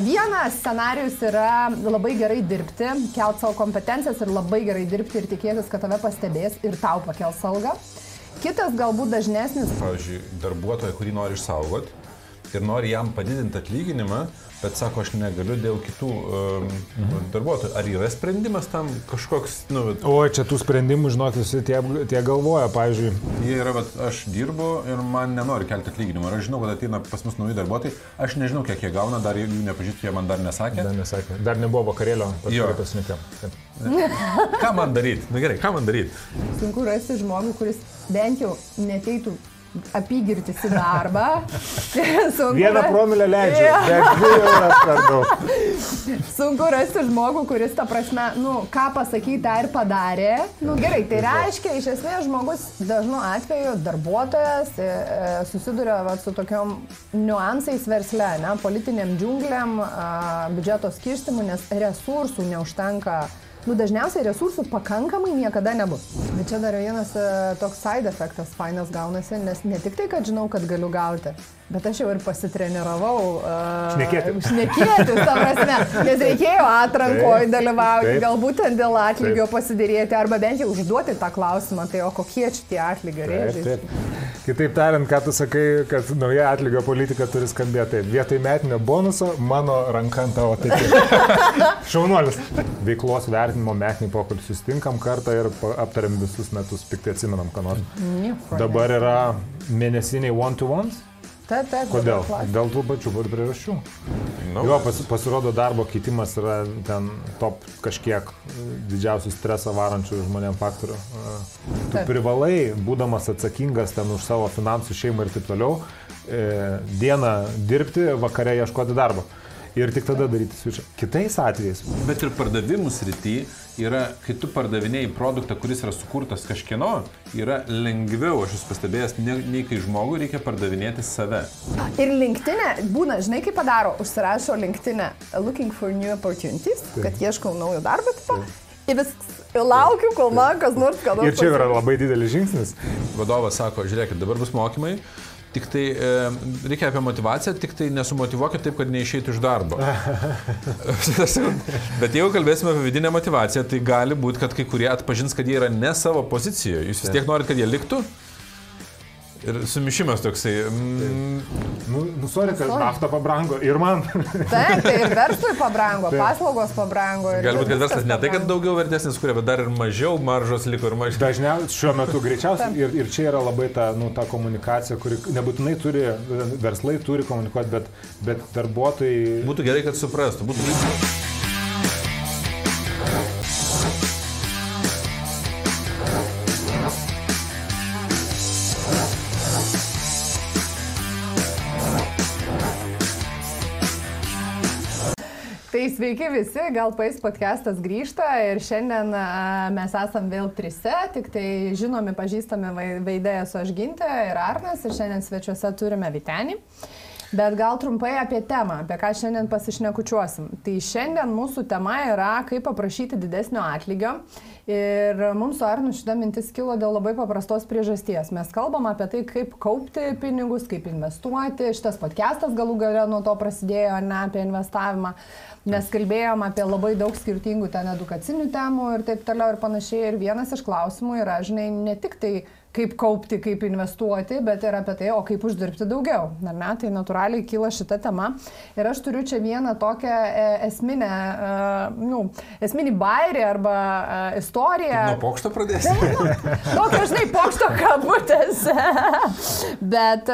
vienas scenarius yra labai gerai dirbti, kelt savo kompetencijas ir labai gerai dirbti ir tikėtis, kad tave pastebės ir tau pakels algą. Kitas galbūt dažnesnis. Pavyzdžiui, darbuotoją, kurį nori išsaugoti ir nori jam padidinti atlyginimą, bet sako, aš negaliu dėl kitų um, mhm. darbuotojų. Ar yra sprendimas tam kažkoks, nu, bet... O čia tų sprendimų, žinok, visi tie, tie galvoja, pavyzdžiui. Jie yra, bet aš dirbu ir man nenori kelti atlyginimą. Ir aš žinau, kad ateina pas mus nauji darbuotojai, aš nežinau, kiek jie gauna, dar jų nepažįstu, jie man dar nesakė. Dar nesakė. Dar nebuvo vakarėlio, pasinikėm. ką man daryti? Na gerai, ką man daryti? Sunku rasti žmogų, kuris bent jau neteitų apygirtis į darbą. Vieną promilę leidžiu, ja. bet dvi euras per daug. Sunku rasti žmogų, kuris, ta prasme, nu, ką pasakyti, tą ir padarė. Nu, gerai, tai reiškia, iš esmės žmogus dažnu atveju, darbuotojas e, e, susiduria va, su tokiom niuansais versle, ne, politiniam džiungliam, biudžeto skirstimu, nes resursų neužtenka nu, dažniausiai resursų pakankamai niekada nebus. Bet čia dar vienas e, toks side efektas fainas gaunasi, nes ne tik tai, kad žinau, kad galiu gauti, Bet aš jau ir pasitreniravau. Uh, šnekėti. Šnekėti, ta prasme, nes reikėjo atrankoje dalyvauti, taip, galbūt ten dėl atlygio taip. pasidėrėti, arba bent jau užduoti tą klausimą, tai o kokie čia tie atlygio rėžiai. Kitaip tariant, ką tu sakai, kad nauja atlygio politika turi skambėti. Vietoj metinio bonuso, mano ranka ant tavo tai. Šaunuolis. Veiklos vertinimo metinį pokalbį sustinkam kartą ir aptariam visus metus, piktai atsimenam, ką nors. Dabar yra mėnesiniai one-to-ones. Taip, taip. Kodėl? Dėl tų pačių priežasčių. No. Jo, pas, pasirodo, darbo keitimas yra ten top kažkiek didžiausių stresą varančių žmonėm faktorių. Tu taip. privalai, būdamas atsakingas ten už savo finansų šeimą ir taip toliau, e, dieną dirbti, vakare ieškoti darbo ir tik tada daryti switchą. Kitais atvejais. Bet ir pardavimų srity yra, kai tu pardavinėjai produktą, kuris yra sukurtas kažkieno, yra lengviau, aš esu pastebėjęs, nei, nei kai žmogui reikia pardavinėti save. Ir linktinė, būna, žinai, kaip padaro, užsirašo linktinę looking for new opportunities, Taip. kad ieškau naujo darbo tipo. Ir vis laukiu, kol man kas nors ką nors. Ir čia yra labai didelis žingsnis. Vadovas sako, žiūrėkit, dabar bus mokymai, Tik tai e, reikia apie motivaciją, tik tai nesumotivuokit taip, kad neišeitų iš darbo. Bet jeigu kalbėsime apie vidinę motivaciją, tai gali būti, kad kai kurie atpažins, kad jie yra ne savo pozicijoje. Jūs vis tiek norit, kad jie liktų, Ir sumišimas toksai. Mm. Nu, nu sorry, kad nafta pabrango ir man. Taip, tai ir verslui pabrango, Taip. paslaugos pabrango. Galbūt, kad verslas ne tai, kad daugiau vertesnis kuria, bet dar ir mažiau maržos liko ir mažiau. Dažniausiai šiuo metu greičiausiai ir, ir čia yra labai ta, nu, ta komunikacija, kuri nebūtinai turi, verslai turi komunikuoti, bet, bet darbuotojai. Būtų gerai, kad suprastų. Būtų... sveiki visi, gal pais podcastas grįžta ir šiandien mes esam vėl trise, tik tai žinomi, pažįstami veidai esu aš Gintė ir Arnas ir šiandien svečiuose turime Vitenį. Bet gal trumpai apie temą, apie ką šiandien pasišnekučiuosim. Tai šiandien mūsų tema yra, kaip paprašyti didesnio atlygio. Ir mums su Arnu šita mintis kilo dėl labai paprastos priežasties. Mes kalbam apie tai, kaip kaupti pinigus, kaip investuoti. Šitas podcastas galų gale nuo to prasidėjo, ne apie investavimą. Mes kalbėjom apie labai daug skirtingų ten edukacinių temų ir taip toliau ir panašiai. Ir vienas iš klausimų yra, žinai, ne tik tai kaip kaupti, kaip investuoti, bet ir apie tai, o kaip uždirbti daugiau. Na, ne, tai natūraliai kyla šita tema. Ir aš turiu čia vieną tokią e, esminę, uh, nu, esminį bairį arba uh, istoriją. Nuo pokšto pradėsi. Tokia, žinai, pokšto kabutės. bet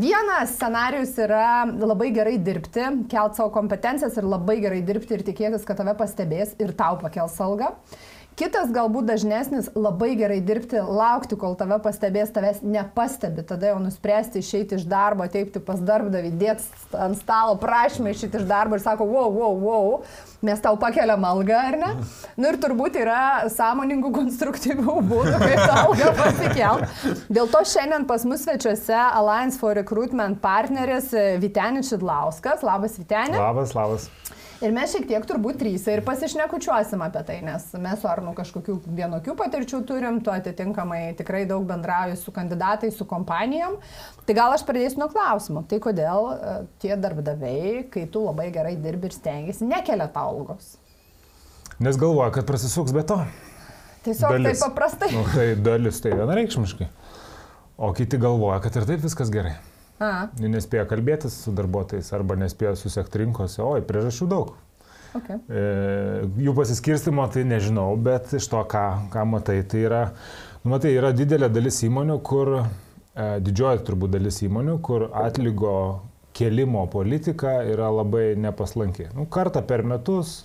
vienas scenarius yra labai gerai dirbti, kelt savo kompetencijas ir labai gerai dirbti ir tikėtis, kad tave pastebės ir tau pakels algą. Kitas galbūt dažnesnis - labai gerai dirbti, laukti, kol tave pastebės, tavęs nepastebi, tada jau nuspręsti išeiti iš darbo, teipti pas darbdavį, dėti ant stalo prašymą išeiti iš darbo ir sako, wow, wow, wow, mes tau pakeliam algą, ar ne? Nu, ir turbūt yra sąmoningų, konstruktyvių būdų, kaip tą algą pasikelt. Dėl to šiandien pas mus svečiuose Alliance for Recruitment partneris Vitenis Šidlauskas. Labas, Vitenis. Labas, labas. Ir mes šiek tiek turbūt trys ir pasišnekučiuosim apie tai, nes mes su Arnu kažkokių vienokių patirčių turim, tu atitinkamai tikrai daug bendrauji su kandidatais, su kompanijom. Tai gal aš pradėsiu nuo klausimų. Tai kodėl e, tie darbdaviai, kai tu labai gerai dirbi ir stengiasi, nekelia tau algos? Nes galvoja, kad prasisuks be to. Tiesiog dalis. taip paprastai. Nu, tai dalis tai vienareikšmiškai. O kiti galvoja, kad ir taip viskas gerai. A. Nespėja kalbėtis su darbuotojais arba nespėja susiekti rinkose, oi, priežasčių daug. Okay. E, jų pasiskirstimo tai nežinau, bet iš to, ką, ką matai, tai yra, nu, matai, yra didelė dalis įmonių, kur, e, didžioji turbūt dalis įmonių, kur atlygo kelimo politika yra labai nepaslanki. Nu, kartą per metus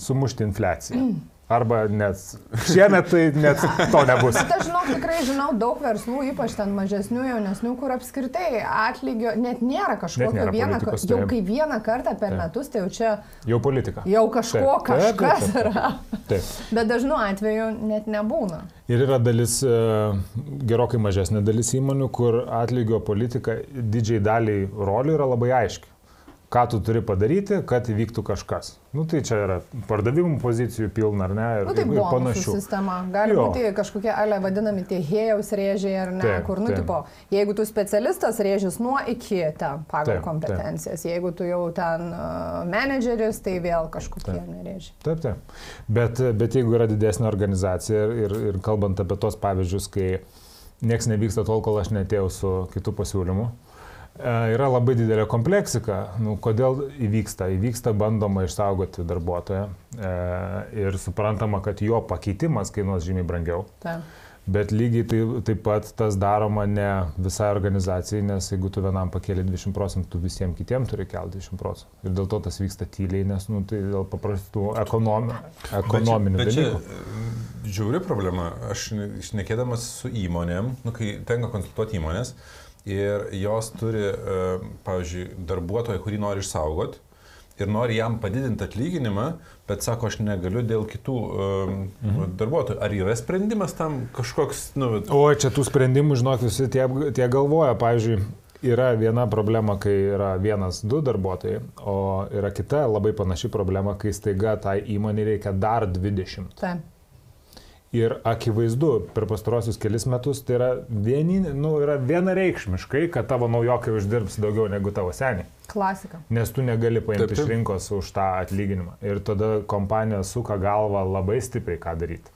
sumušti infliaciją. Mm. Arba net šiemet tai net to nebus. Bet aš žinau, tikrai žinau daug verslų, ypač ten mažesnių, jaunesnių, kur apskritai atlygio net nėra kažkokio net nėra vieną, jau tai. kai vieną kartą per taip. metus, tai jau čia... Jau politika. Jau kažko taip. kažkas taip, taip, taip. yra. Taip. Bet dažnu atveju net nebūna. Ir yra dalis, e, gerokai mažesnė dalis įmonių, kur atlygio politika didžiai daliai rolių yra labai aiški ką tu turi padaryti, kad įvyktų kažkas. Nu, tai čia yra pardavimų pozicijų pilna, ar ne? Ir, nu, tai ir panašių. Sistema. Gali jo. būti kažkokie, ale vadinami tie hėjaus rėžiai, ar ne? Taip, kur, nu, taip. tipo, jeigu tu specialistas, rėžis nuo iki ten pagal taip, kompetencijas. Taip. Jeigu tu jau ten uh, menedžeris, tai vėl kažkokie nerėžiai. Taip, taip. Bet, bet jeigu yra didesnė organizacija ir, ir, ir kalbant apie tos pavyzdžius, kai nieks nevyksta tol, kol aš netėjau su kitu pasiūlymu, E, yra labai didelė kompleksika. Nu, kodėl įvyksta? Įvyksta bandoma išsaugoti darbuotoją e, ir suprantama, kad jo pakeitimas kainuos žymiai brangiau. Ta. Bet lygiai tai, taip pat tas daroma ne visai organizacijai, nes jeigu tu vienam pakėlė 20 procentų, visiems kitiems turi kelti 20 procentų. Ir dėl to tas vyksta tyliai, nes nu, tai dėl paprastų ekonomi, ekonominių bet čia, dalykų. Bet čia žiauri problema. Aš šnekėdamas su įmonėm, nu, kai tenka konsultuoti įmonės, uh, ir jos turi, e, pavyzdžiui, darbuotoją, kurį nori išsaugoti ir nori jam padidinti atlyginimą, bet sako, aš negaliu dėl kitų um, mhm. darbuotojų. Ar yra sprendimas tam kažkoks, nu... O čia tų sprendimų, žinok, visi tie, tie galvoja. Pavyzdžiui, yra viena problema, kai yra vienas, du darbuotojai, o yra kita labai panaši problema, kai staiga tai įmonė reikia dar 20. Taip. Ir akivaizdu, per pastarosius kelis metus tai yra, vieni, nu, yra vienareikšmiškai, kad tavo naujokai uždirbs daugiau negu tavo seniai. Klasika. Nes tu negali paimti taip, taip. iš rinkos už tą atlyginimą. Ir tada kompanija suka galvą labai stipriai, ką daryti.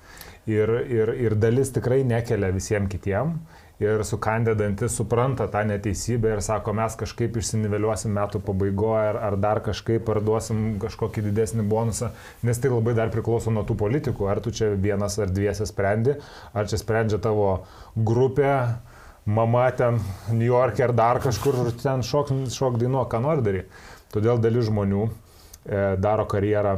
Ir, ir, ir dalis tikrai nekelia visiems kitiems ir sukandę dantis supranta tą neteisybę ir sako, mes kažkaip išsiniveliuosim metų pabaigoje ar, ar dar kažkaip parduosim kažkokį didesnį bonusą, nes tai labai dar priklauso nuo tų politikų, ar tu čia vienas ar dviese sprendi, ar čia sprendžia tavo grupė, mama ten New York'e ar dar kažkur ten šok, šok dainuo, ką nori daryti. Todėl dalis žmonių e, daro karjerą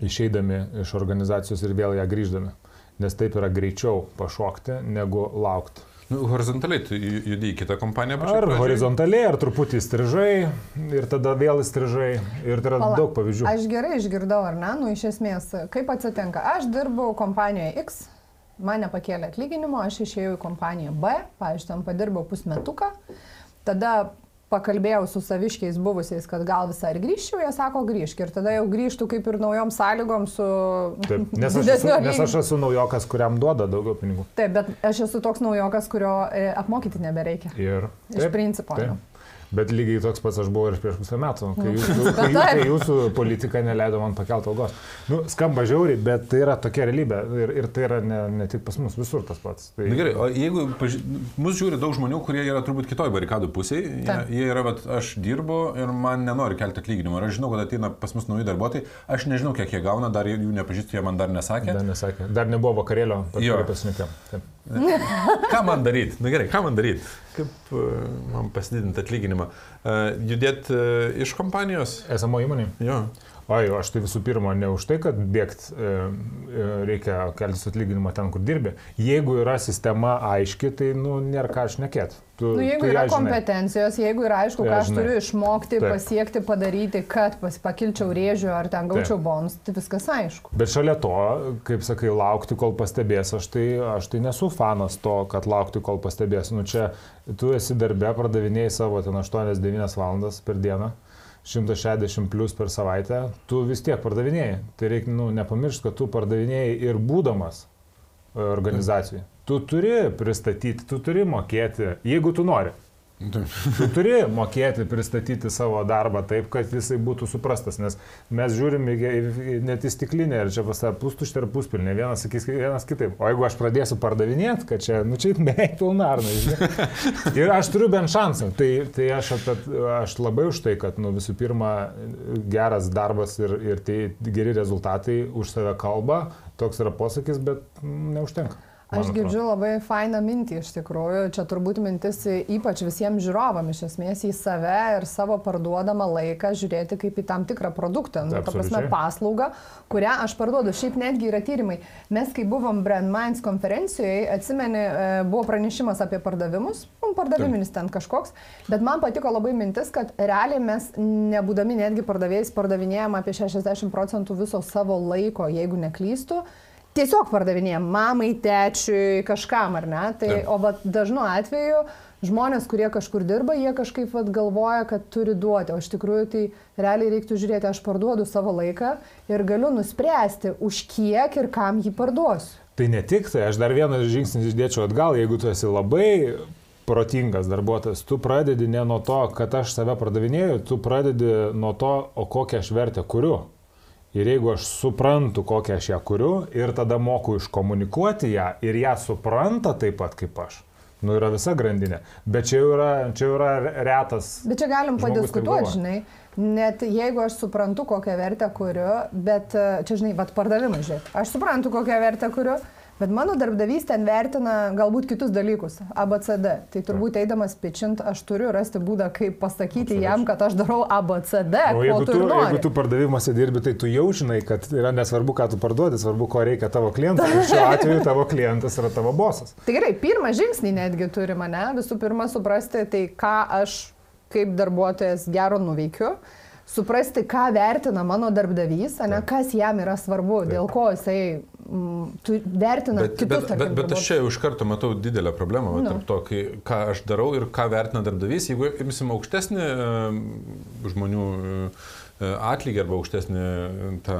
išeidami iš organizacijos ir vėl ją grįždami. Nes taip yra greičiau pašokti, negu laukti. Nu, horizontaliai tu judi į kitą kompaniją. Ar pradžiai? horizontaliai, ar truputį įstrižai ir tada vėl įstrižai. Ir tai yra Pala, daug pavyzdžių. Aš gerai išgirdau, ar ne? Nu, iš esmės, kaip atsitinka? Aš dirbau kompanijoje X, mane pakėlė atlyginimo, aš išėjau į kompaniją B, pavyzdžiui, tam padirbau pusmetuką. Tada pakalbėjau su saviškiais buvusiais, kad gal visai ir grįžčiau, jie sako grįžk ir tada jau grįžtų kaip ir naujom sąlygom su... Taip, nes, aš esu, nes aš esu naujokas, kuriam duoda daugiau pinigų. Taip, bet aš esu toks naujokas, kurio e, apmokyti nebereikia. Ir. Taip, Iš principo. Taip. Bet lygiai toks pats aš buvau ir prieš pusę metų, kai jūsų, kai, kai jūsų politika neleido man pakelti algos. Nu, skamba žiauriai, bet tai yra tokia realybė ir, ir tai yra ne, ne tik pas mus, visur tas pats. Tai... Na gerai, o jeigu paži... mus žiūri daug žmonių, kurie yra turbūt kitoj barikadų pusėje, jie, jie yra, bet aš dirbu ir man nenori kelti atlyginimą. Ir aš žinau, kad ateina pas mus nauji darbuotojai, aš nežinau, kiek jie gauna, dar jų nepažįstu, jie man dar nesakė. Dar nesakė, dar nebuvo vakarėlio, pasirinkėm. Ką man daryti? Na gerai, ką man daryti? Kaip uh, man pasididinti atlyginimą? Uh, Judėti uh, iš kompanijos? Esamo įmonė? Jo. Oi, aš tai visų pirma ne už tai, kad bėgt e, reikia keltis atlyginimą ten, kur dirbi. Jeigu yra sistema aiški, tai nu, nėra ką aš nekėt. Tu, nu, jeigu tu yra kompetencijos, jeigu yra aišku, ką aš turiu išmokti, Taip. pasiekti, padaryti, kad pakilčiau rėžių ar ten gaučiau bonus, tai viskas aišku. Bet šalia to, kaip sakai, laukti, kol pastebės, aš tai, aš tai nesu fanas to, kad laukti, kol pastebės. Nu čia tu esi darbė, pardavinėjai savo ten 8-9 valandas per dieną 160 plus per savaitę, tu vis tiek pardavinėjai. Tai reikia nu, nepamiršti, kad tu pardavinėjai ir būdamas e, organizacijai. Tu turi pristatyti, tu turi mokėti, jeigu tu nori. Tu turi mokėti pristatyti savo darbą taip, kad jisai būtų suprastas, nes mes žiūrim net į stiklinę ir čia pas tą pustuštę ir puspilnę, vienas sakys vienas kitaip. O jeigu aš pradėsiu pardavinėti, kad čia, nu čia beveik pilnarnai, žinai. Ir aš turiu bent šansą, tai, tai aš, apie, aš labai už tai, kad nu, visų pirma geras darbas ir, ir tai geri rezultatai už save kalba, toks yra posakis, bet neužtenka. Aš girdžiu labai fainą mintį iš tikrųjų. Čia turbūt mintis ypač visiems žiūrovam iš esmės į save ir savo parduodamą laiką žiūrėti kaip į tam tikrą produktą, nu, ta prasme paslaugą, kurią aš parduodu. Šiaip netgi yra tyrimai. Mes, kai buvom Brand Minds konferencijoje, atsimeni, e, buvo pranešimas apie pardavimus, nu, pardaviminis ten kažkoks, bet man patiko labai mintis, kad realiai mes, nebūdami netgi pardavėjais, pardavinėjom apie 60 procentų viso savo laiko, jeigu neklystu tiesiog pardavinėjom mamai, tečiui, kažkam ar ne. Tai, Taip. o vat, dažnu atveju žmonės, kurie kažkur dirba, jie kažkaip vat, galvoja, kad turi duoti, o iš tikrųjų tai realiai reiktų žiūrėti, aš parduodu savo laiką ir galiu nuspręsti, už kiek ir kam jį parduosiu. Tai ne tik tai, aš dar vieną žingsnį išdėčiau atgal, jeigu tu esi labai protingas darbuotojas, tu pradedi ne nuo to, kad aš save pardavinėju, tu pradedi nuo to, o kokią aš vertę kuriu. Ir jeigu aš suprantu, kokią aš ją kuriu ir tada moku iškomunikuoti ją ir ją supranta taip pat kaip aš. Nu, yra visa grandinė. Bet čia jau yra, čia jau yra retas. Bet čia galim padiskutuoti, žinai. Net jeigu aš suprantu, kokią vertę kuriu, bet čia, žinai, vad pardavimai, žiūrėk. Aš suprantu, kokią vertę kuriu, Bet mano darbdavys ten vertina galbūt kitus dalykus, ABCD. Tai turbūt eidamas pičint, aš turiu rasti būdą, kaip pasakyti Absoliučiai. jam, kad aš darau ABCD. O jeigu tu, tu jeigu tu pardavimuose dirbi, tai tu jau žinai, kad yra nesvarbu, ką tu parduodi, svarbu, ko reikia tavo klientui. Ir šiuo atveju tavo klientas yra tavo bosas. Tai gerai, pirmą žingsnį netgi turi mane, visų pirma suprasti, tai ką aš kaip darbuotojas gero nuveikiu suprasti, ką vertina mano darbdavys, ne, kas jam yra svarbu, Taip. dėl ko jisai Mm, tu vertina bet, kitus. Bet, bet, bet aš čia iš karto matau didelę problemą. Nu. tarp to, kai, ką aš darau ir ką vertina darbdavys. Jeigu imsim aukštesnį žmonių e, atlygį arba aukštesnį tą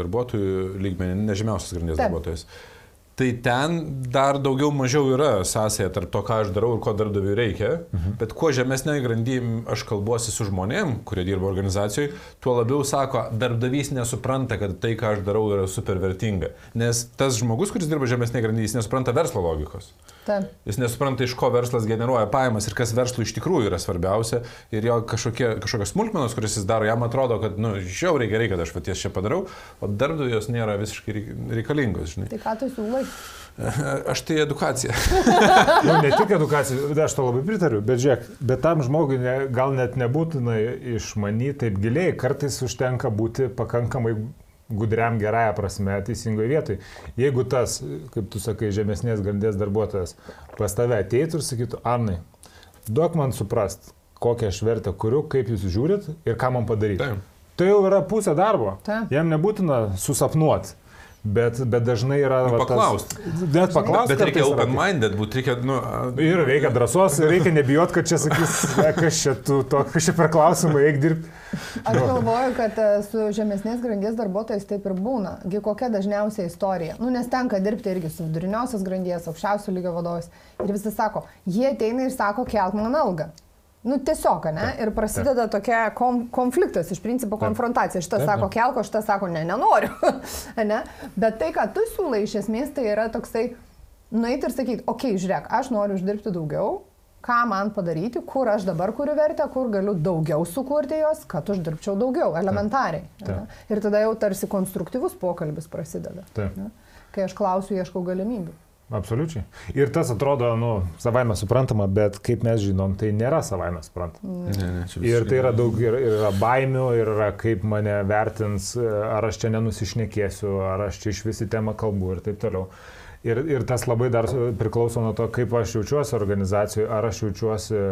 darbuotojų lygmenį, nežemiausias grandies darbuotojas. Taip Tai ten dar daugiau mažiau yra sąsaja tarp to, ką aš darau ir ko darbdaviui reikia. Mhm. Bet kuo žemesnėje grandyje aš kalbuosi su žmonėm, kurie dirba organizacijoje, tuo labiau sako, darbdavys nesupranta, kad tai, ką aš darau, yra super vertinga. Nes tas žmogus, kuris dirba žemesnėje grandyje, jis nesupranta verslo logikos. Taip. Jis nesupranta, iš ko verslas generuoja pajamas ir kas verslui iš tikrųjų yra svarbiausia. Ir jo kažkokie, kažkokios smulkmenos, kuris jis daro, jam atrodo, kad, na, nu, žiauriai gerai, kad aš paties čia padarau, o darbdaviui jos nėra visiškai reikalingos. Žinai. Tai ką tu siūlai? Aš tai edukacija. nu, ne tik edukacija, aš to labai pritariu, bet žiūrėk, bet tam žmogui ne, gal net nebūtina išmanyti taip giliai, kartais užtenka būti pakankamai gudriam gerąją prasme teisingoje vietoje. Jeigu tas, kaip tu sakai, žemesnės grandies darbuotojas pas tave ateitų ir sakytų, Arnai, duok man suprast, kokią aš vertę kuriu, kaip jūs žiūrit ir ką man padaryti. Tai jau yra pusė darbo. Taip. Jam nebūtina susapnuoti. Bet, bet dažnai yra... Nu, paklausti. Net paklausti. Bet reikia open-minded būti, reikia... Nu, ir reikia drąsos, reikia nebijot, kad čia sakys, kas čia tu, to, kas čia per klausimą, eik dirbti. Aš galvoju, kad e, su žemesnės grandies darbuotojais taip ir būna. Gi kokia dažniausia istorija. Nu, nes tenka dirbti irgi su viduriniosios grandies, aukščiausio lygio vadovais. Ir visi sako, jie ateina ir sako, kelk man algą. Nu, tiesiog, ne? Ir prasideda tokia kom, konfliktas, iš principo konfrontacija. Šitas sako kelko, šitas sako ne, nenoriu. ne? Bet tai, ką tu siūlai, iš esmės tai yra toksai, nueiti ir sakyti, okei, okay, žiūrėk, aš noriu uždirbti daugiau, ką man padaryti, kur aš dabar kuriu vertę, kur galiu daugiau sukurti jos, kad uždirbčiau daugiau, elementariai. Taip. Taip. Ir tada jau tarsi konstruktyvus pokalbis prasideda. Taip. Ne? Kai aš klausiu, ieškau galimybių. Absoliučiai. Ir tas atrodo, nu, savaime suprantama, bet kaip mes žinom, tai nėra savaime suprantama. Ne, ne, ir tai yra daug, ir, ir yra baimių, ir yra kaip mane vertins, ar aš čia nenusišnekėsiu, ar aš čia iš visi temą kalbu ir taip toliau. Ir, ir tas labai dar priklauso nuo to, kaip aš jaučiuosi organizacijoje, ar aš jaučiuosi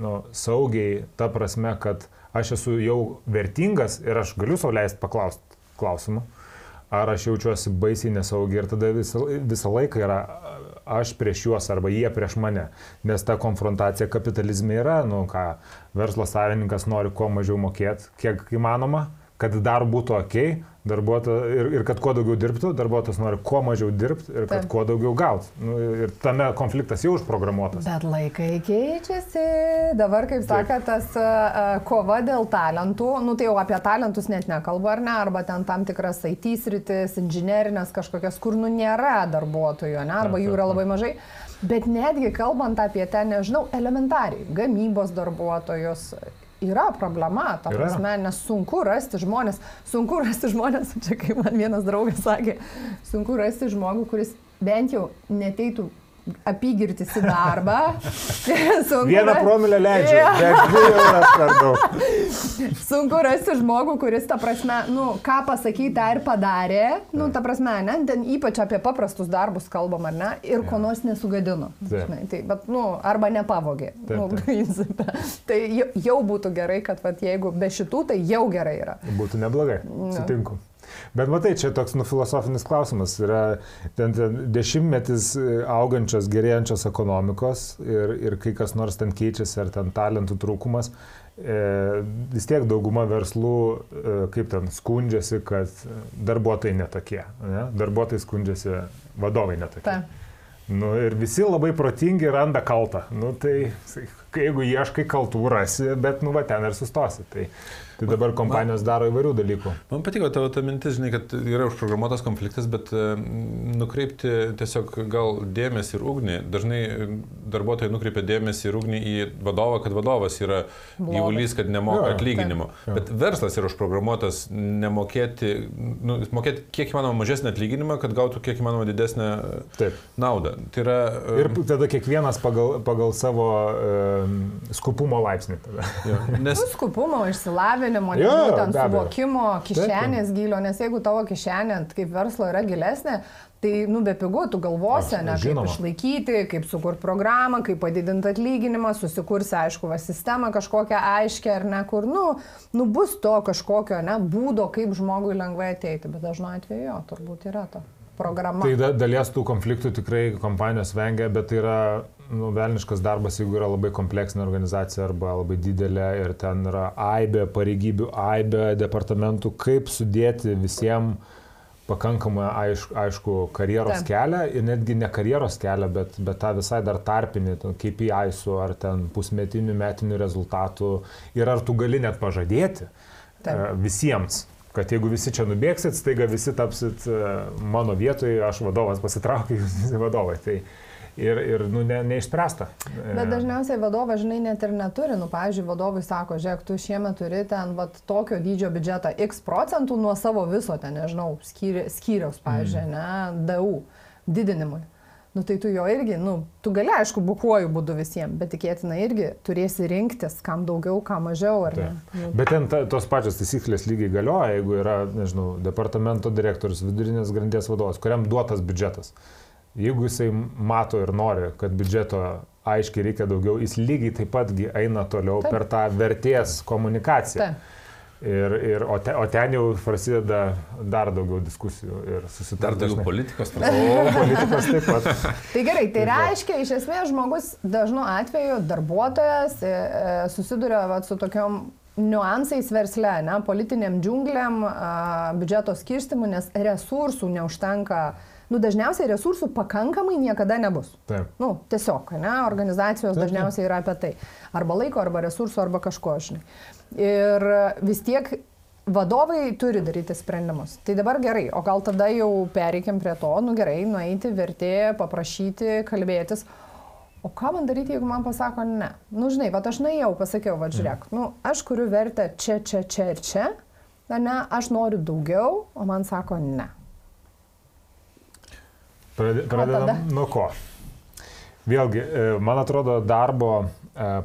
nu, saugiai, ta prasme, kad aš esu jau vertingas ir aš galiu sau leisti paklausti klausimų ar aš jaučiuosi baisiai nesaugiai ir tada visą, visą laiką yra aš prieš juos arba jie prieš mane. Nes ta konfrontacija kapitalizme yra, nu ką, verslo savininkas nori kuo mažiau mokėti, kiek įmanoma, kad dar būtų ok, ir, ir kad kuo daugiau dirbtų, darbuotojas nori kuo mažiau dirbti ir kad Taip. kuo daugiau gauti. Nu, ir tame konfliktas jau užprogramuotas. Bet laikai keičiasi. Dabar, kaip sakė, tas uh, kova dėl talentų, nu tai jau apie talentus net nekalbu, ar ne, arba ten tam tikras IT sritis, inžinerinės kažkokias, kur nu nėra darbuotojų, ne, arba jų yra labai mažai. Bet netgi kalbant apie ten, nežinau, elementariai, gamybos darbuotojus, yra problema, ta prasme, nes sunku rasti žmonės, sunku rasti žmonės, čia kaip man vienas draugas sakė, sunku rasti žmogų, kuris bent jau neteitų apygirtis į darbą. Vieną promilę leidžia, ja. bet dvi euras per daug. Sunku rasti žmogų, kuris, ta prasme, nu, ką pasakyti, tą ir padarė, nu, ta prasme, ne, ten ypač apie paprastus darbus kalbam, ar ne, ir ja. ko nors nesugadino. Žinai, tai, bet, nu, arba nepavogė. Nu, principė. Tai jau būtų gerai, kad, vat, jeigu be šitų, tai jau gerai yra. Būtų neblogai, sutinku. Bet matai, čia toks nu, filosofinis klausimas. Yra ten, ten dešimtmetis e, augančios, gerėjančios ekonomikos ir, ir kai kas nors ten keičiasi, ar ten talentų trūkumas, e, vis tiek dauguma verslų, e, kaip ten, skundžiasi, kad darbuotojai netokie. Ne? Darbuotojai skundžiasi, vadovai netokie. Ta. Nu, ir visi labai protingi randa kaltą. Nu, tai jeigu ieškai kaltų rasi, bet nu va ten ir sustosi. Tai Tai dabar kompanijos man, daro įvairių dalykų. Man patiko tavo ta mintis, žinai, kad yra užprogramuotas konfliktas, bet e, nukreipti tiesiog gal dėmesį ir ugnį. Dažnai darbuotojai nukreipia dėmesį ir ugnį į vadovą, kad vadovas yra gyvulys, kad nemoka jo, atlyginimo. Jo. Bet verslas yra užprogramuotas nemokėti, nu, mokėti kiek įmanoma mažesnį atlyginimą, kad gautų kiek įmanoma didesnę taip. naudą. Tai yra, um, ir tada kiekvienas pagal, pagal savo um, skupumo laipsnį. Jo, nes... Nu, skupumo, išsilavinimo išsilavinimo, nežinau, ten suvokimo, kišenės gilio, nes jeigu tavo kišenė kaip verslo yra gilesnė, tai, nu, be pigų, tu galvosi, ne, kaip išlaikyti, kaip sukurti programą, kaip padidinti atlyginimą, susikursi, aišku, va, sistemą kažkokią aiškę ar ne, kur, nu, nu, bus to kažkokio, ne, būdo, kaip žmogui lengvai ateiti, bet dažnu atveju jo, turbūt yra to programa. Tai da, dalies tų konfliktų tikrai kompanijos vengia, bet tai yra nu, velniškas darbas, jeigu yra labai kompleksinė organizacija arba labai didelė ir ten yra aibė pareigybių, aibė departamentų, kaip sudėti visiems pakankamai aišku, aišku karjeros Taip. kelią ir netgi ne karjeros kelią, bet, bet tą visai dar tarpinį, KPI su ar ten pusmetinių metinių rezultatų ir ar tu gali net pažadėti Taip. E, visiems kad jeigu visi čia nubėgsit, staiga visi tapsit e, mano vietoje, aš vadovas pasitraukiu, jūs visi vadovai. Tai, ir, ir nu, ne, neišspręsta. Bet dažniausiai vadovas, žinai, net ir neturi. Nu, pavyzdžiui, vadovai sako, žiūrėk, tu šiemet turi ten vat, tokio dydžio biudžetą X procentų nuo savo viso, ten, nežinau, skyri, skyriaus, pavyzdžiui, mm. ne, DU didinimui. Nu tai tu jo irgi, nu, tu gali aišku bukuoju būdu visiems, bet tikėtina irgi turėsi rinktis, kam daugiau, kam mažiau, ar tai. ne? Nu. Bet ten ta, tos pačios taisyklės lygiai galioja, jeigu yra, nežinau, departamento direktorius, vidurinės grandies vadovas, kuriam duotas biudžetas. Jeigu jisai mato ir nori, kad biudžeto aiškiai reikia daugiau, jis lygiai taip pat eina toliau taip. per tą vertės komunikaciją. Taip. Ir, ir, o, te, o ten jau prasideda dar daugiau diskusijų ir susitarimų. Dar daugiau politikos prasideda. O, politikos taip pat. tai gerai, tai reiškia, iš esmės žmogus dažnu atveju, darbuotojas e, e, susiduria vat, su tokiom niuansais versle, ne, politiniam džiungliam, biudžeto skirstimu, nes resursų neužtenka nu, dažniausiai resursų pakankamai niekada nebus. Taip. Nu, tiesiog, ne, organizacijos taip, dažniausiai yra apie tai. Arba laiko, arba resursų, arba kažko, žinai. Ir vis tiek vadovai turi daryti sprendimus. Tai dabar gerai, o gal tada jau pereikim prie to, nu gerai, nueiti, vertė, paprašyti, kalbėtis. O ką man daryti, jeigu man pasako ne? Nu, žinai, va aš nuėjau, pasakiau, va žiūrėk, mm. nu, aš kuriu vertę čia, čia, čia ir čia, ne, aš noriu daugiau, o man sako ne. Pradedam nuo ko. Vėlgi, e, man atrodo, darbo e,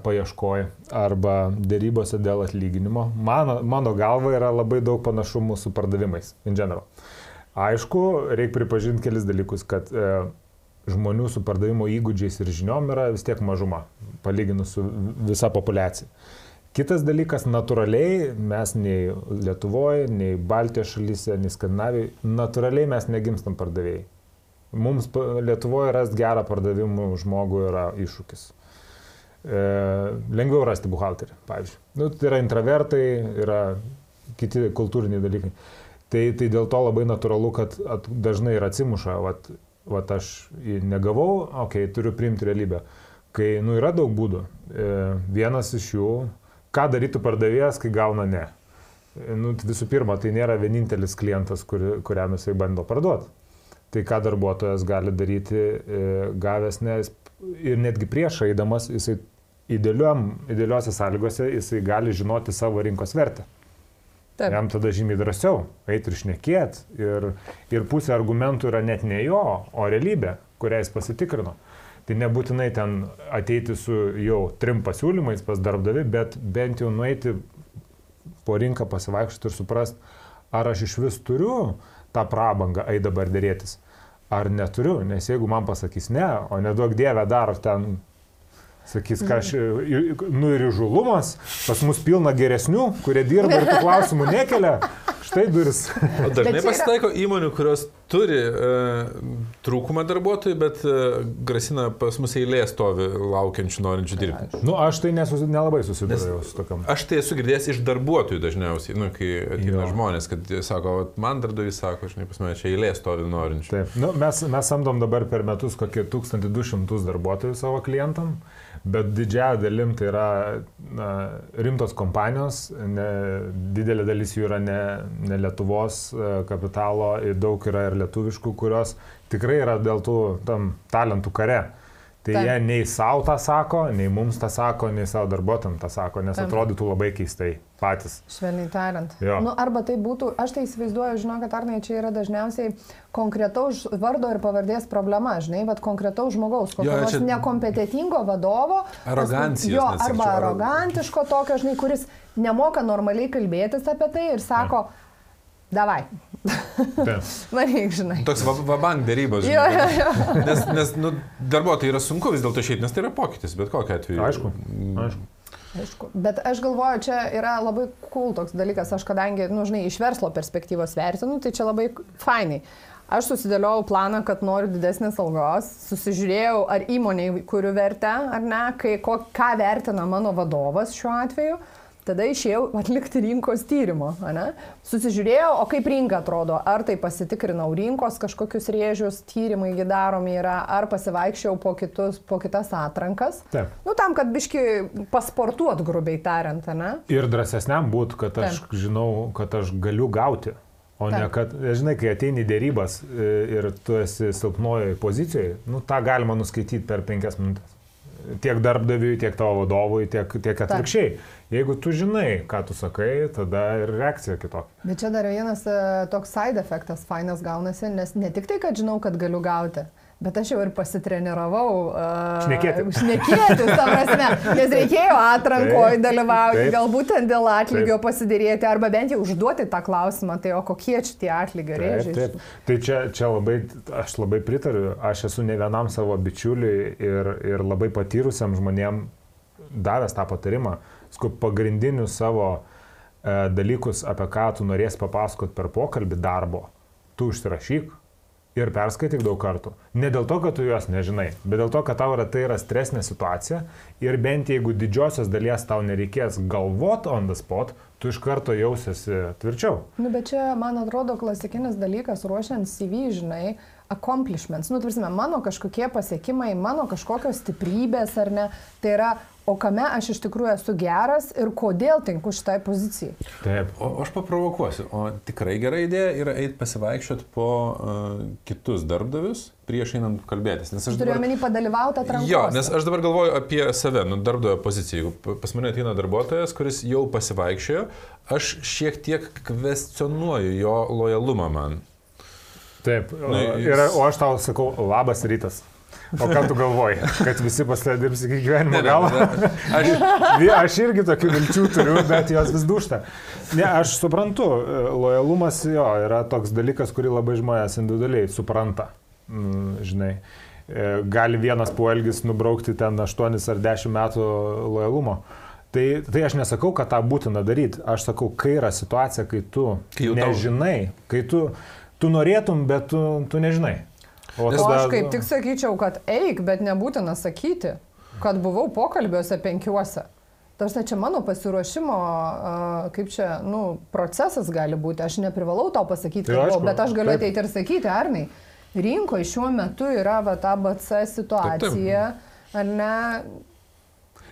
paieškoj arba dėrybose dėl atlyginimo, mano, mano galva yra labai daug panašumų su pardavimais in general. Aišku, reikia pripažinti kelis dalykus, kad e, žmonių su pardavimo įgūdžiais ir žiniom yra vis tiek mažuma, palyginus su visa populiacija. Kitas dalykas, natūraliai mes nei Lietuvoje, nei Baltijos šalyse, nei Skandinavijoje, natūraliai mes negimstam pardavėjai. Mums Lietuvoje rasti gerą pardavimų žmogų yra iššūkis. E, lengviau rasti buhalterį, pavyzdžiui. Nu, tai yra intravertai, yra kiti kultūriniai dalykai. Tai, tai dėl to labai natūralu, kad at, dažnai ir atsimuša, vat, vat aš negavau, okei, okay, turiu priimti realybę. Kai, nu, yra daug būdų. E, vienas iš jų ką darytų pardavėjas, kai gauna ne. Nu, visų pirma, tai nėra vienintelis klientas, kur, kuriam jisai bando parduoti. Tai ką darbuotojas gali daryti, e, gavęs nes ir netgi prieš eidamas, jisai idealiuose sąlygose, jisai gali žinoti savo rinkos vertę. Taip. Jam tada žymiai drąsiau eiti ir šnekėti. Ir, ir pusė argumentų yra net ne jo, o realybė, kurią jis pasitikrino. Tai nebūtinai ten ateiti su jau trim pasiūlymais pas darbdavi, bet bent jau nueiti po rinką pasivaikščioti ir suprasti, ar aš iš vis turiu tą prabangą eiti dabar dėrėtis, ar neturiu, nes jeigu man pasakys ne, o nedaug dievę dar ten Sakys, ką aš, nu ir žulumas, pas mus pilna geresnių, kurie dirba ir tų klausimų nekelia. Štai duris. O dažnai yra... pasitaiko įmonių, kurios turi e, trūkumą darbuotojų, bet e, grasina pas mus eilė stovi laukiančių, norinčių dirbti. Na, nu, aš tai nesusi, nelabai susidūriau su tokiam. Aš tai esu girdėjęs iš darbuotojų dažniausiai, nu, kai ateina žmonės, kad sako, man darbdavys sako, žinai, pas mane čia eilė stovi norinčių. Taip, nu, mes, mes samdom dabar per metus kokie 1200 darbuotojų savo klientam. Bet didžiąją dalim tai yra na, rimtos kompanijos, ne, didelė dalis jų yra ne, ne Lietuvos e, kapitalo, daug yra ir lietuviškų, kurios tikrai yra dėl tų tam talentų kare. Tai Taip. jie nei savo tą sako, nei mums tą sako, nei savo darbuotojams tą sako, nes Taip. atrodytų labai keistai patys. Švelniai tariant. Nu, arba tai būtų, aš tai įsivaizduoju, žinau, kad arnai čia yra dažniausiai konkretaus vardo ir pavardės problema, žinai, bet konkretaus žmogaus, kokio nors čia... nekompetitingo vadovo. Arogancijos. Jo, arba arogantiško tokio, žinai, kuris nemoka normaliai kalbėtis apie tai ir sako, ja davai. Varyk, žinai. Toks vabank dėrybos. Žinai, jo, jo, jo. Nes, nes nu, darbuotojai yra sunku vis dėlto išeiti, nes tai yra pokytis, bet kokia atveju. Aišku. Aišku. Aišku. Bet aš galvoju, čia yra labai cool toks dalykas, aš kadangi, nu, žinai, iš verslo perspektyvos vertinu, tai čia labai fainai. Aš susidėliojau planą, kad noriu didesnės algos, susižiūrėjau, ar įmoniai kuriu vertę, ar ne, kai, ko, ką vertina mano vadovas šiuo atveju. Tada išėjau atlikti rinkos tyrimo, ne? susižiūrėjau, o kaip rinka atrodo, ar tai pasitikrinau rinkos kažkokius rėžius, tyrimai daromi yra, ar pasivaikščiau po, kitus, po kitas atrankas. Taip. Nu, tam, kad biški pasportuot, grubiai tariant, ne? Ir drąsesniam būt, kad aš Taip. žinau, kad aš galiu gauti. O Taip. ne, kad, žinai, kai ateini dėrybas e, ir tu esi silpnojoje pozicijoje, nu, tą galima nuskaityti per penkias minutės tiek darbdaviui, tiek tavo vadovui, tiek, tiek atvirkščiai. Jeigu tu žinai, ką tu sakai, tada ir reakcija kitokia. Bet čia dar vienas e, toks side efektas fainas gaunasi, nes ne tik tai, kad žinau, kad galiu gauti, Bet aš jau ir pasitreniravau. Uh, šnekėti. Šnekėti, ta prasme, nes reikėjo atrankoje dalyvauti, galbūt ten dėl atlygio taip. pasidėrėti, arba bent jau užduoti tą klausimą, tai o kokie čia tie atlygio rėžiai. Taip, taip. Tai čia, čia labai, aš labai pritariu, aš esu ne vienam savo bičiuliui ir, ir labai patyrusiam žmonėm davęs tą patarimą, sku pagrindinius savo e, dalykus, apie ką tu norės papasakot per pokalbį darbo, tu užsirašyk ir perskaityk daug kartų. Ne dėl to, kad tu juos nežinai, bet dėl to, kad tau yra tai yra stresinė situacija ir bent jeigu didžiosios dalies tau nereikės galvot on the spot, tu iš karto jausiasi tvirčiau. Nu, bet čia, man atrodo, klasikinis dalykas ruošiant CV, žinai, accomplishments, nu, tvarsime, mano kažkokie pasiekimai, mano kažkokios stiprybės ar ne, tai yra o kame aš iš tikrųjų esu geras ir kodėl tinku šitai pozicijai. Taip, o aš paprovokuosiu. O tikrai gera idėja yra eiti pasivaikščioti po uh, kitus darbdavius prieš einant kalbėtis. Nes aš turiu omeny padalyvauti atrankose. Jo, nes aš dabar galvoju apie save, nu, darbdavio poziciją. Pas mane ateina darbuotojas, kuris jau pasivaikščiojo, aš šiek tiek kvestionuoju jo lojalumą man. Taip, Na, jis... ir, o aš tau sakau, labas rytas. O ką tu galvoji, kad visi pas tave dirbs iki gyvenimo galo? Aš... aš irgi tokių vilčių turiu, bet jos vis dušta. Ne, aš suprantu, lojalumas jo yra toks dalykas, kurį labai žmonės individualiai supranta. Mm, žinai, e, gali vienas poelgis nubraukti ten 8 ar 10 metų lojalumo. Tai, tai aš nesakau, kad tą būtina daryti. Aš sakau, kai yra situacija, kai tu Kai nežinai, kai tu, tu norėtum, bet tu, tu nežinai. O aš kaip tik sakyčiau, kad eik, bet nebūtina sakyti, kad buvau pokalbiuose penkiuose. Tarsi čia mano pasiruošimo, kaip čia, nu, procesas gali būti. Aš neprivalau tau pasakyti, Tai aišku, bet aš galiu taip. ateiti ir sakyti, Arnai, rinkoje šiuo metu yra va ta BC situacija, ar ne?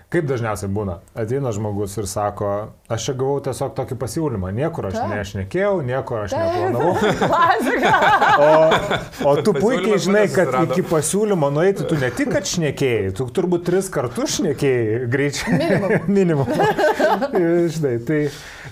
Kaip dažniausiai būna? Ateina žmogus ir sako, aš čia gavau tiesiog tokį pasiūlymą, niekur aš nešnekėjau, niekur aš neplanavau. O, o tu puikiai žinai, kad iki pasiūlymo nueiti tu ne tik, kad šnekėjai, tu turbūt tris kartus šnekėjai greičiau. Minimum. Minimum. žinai, tai,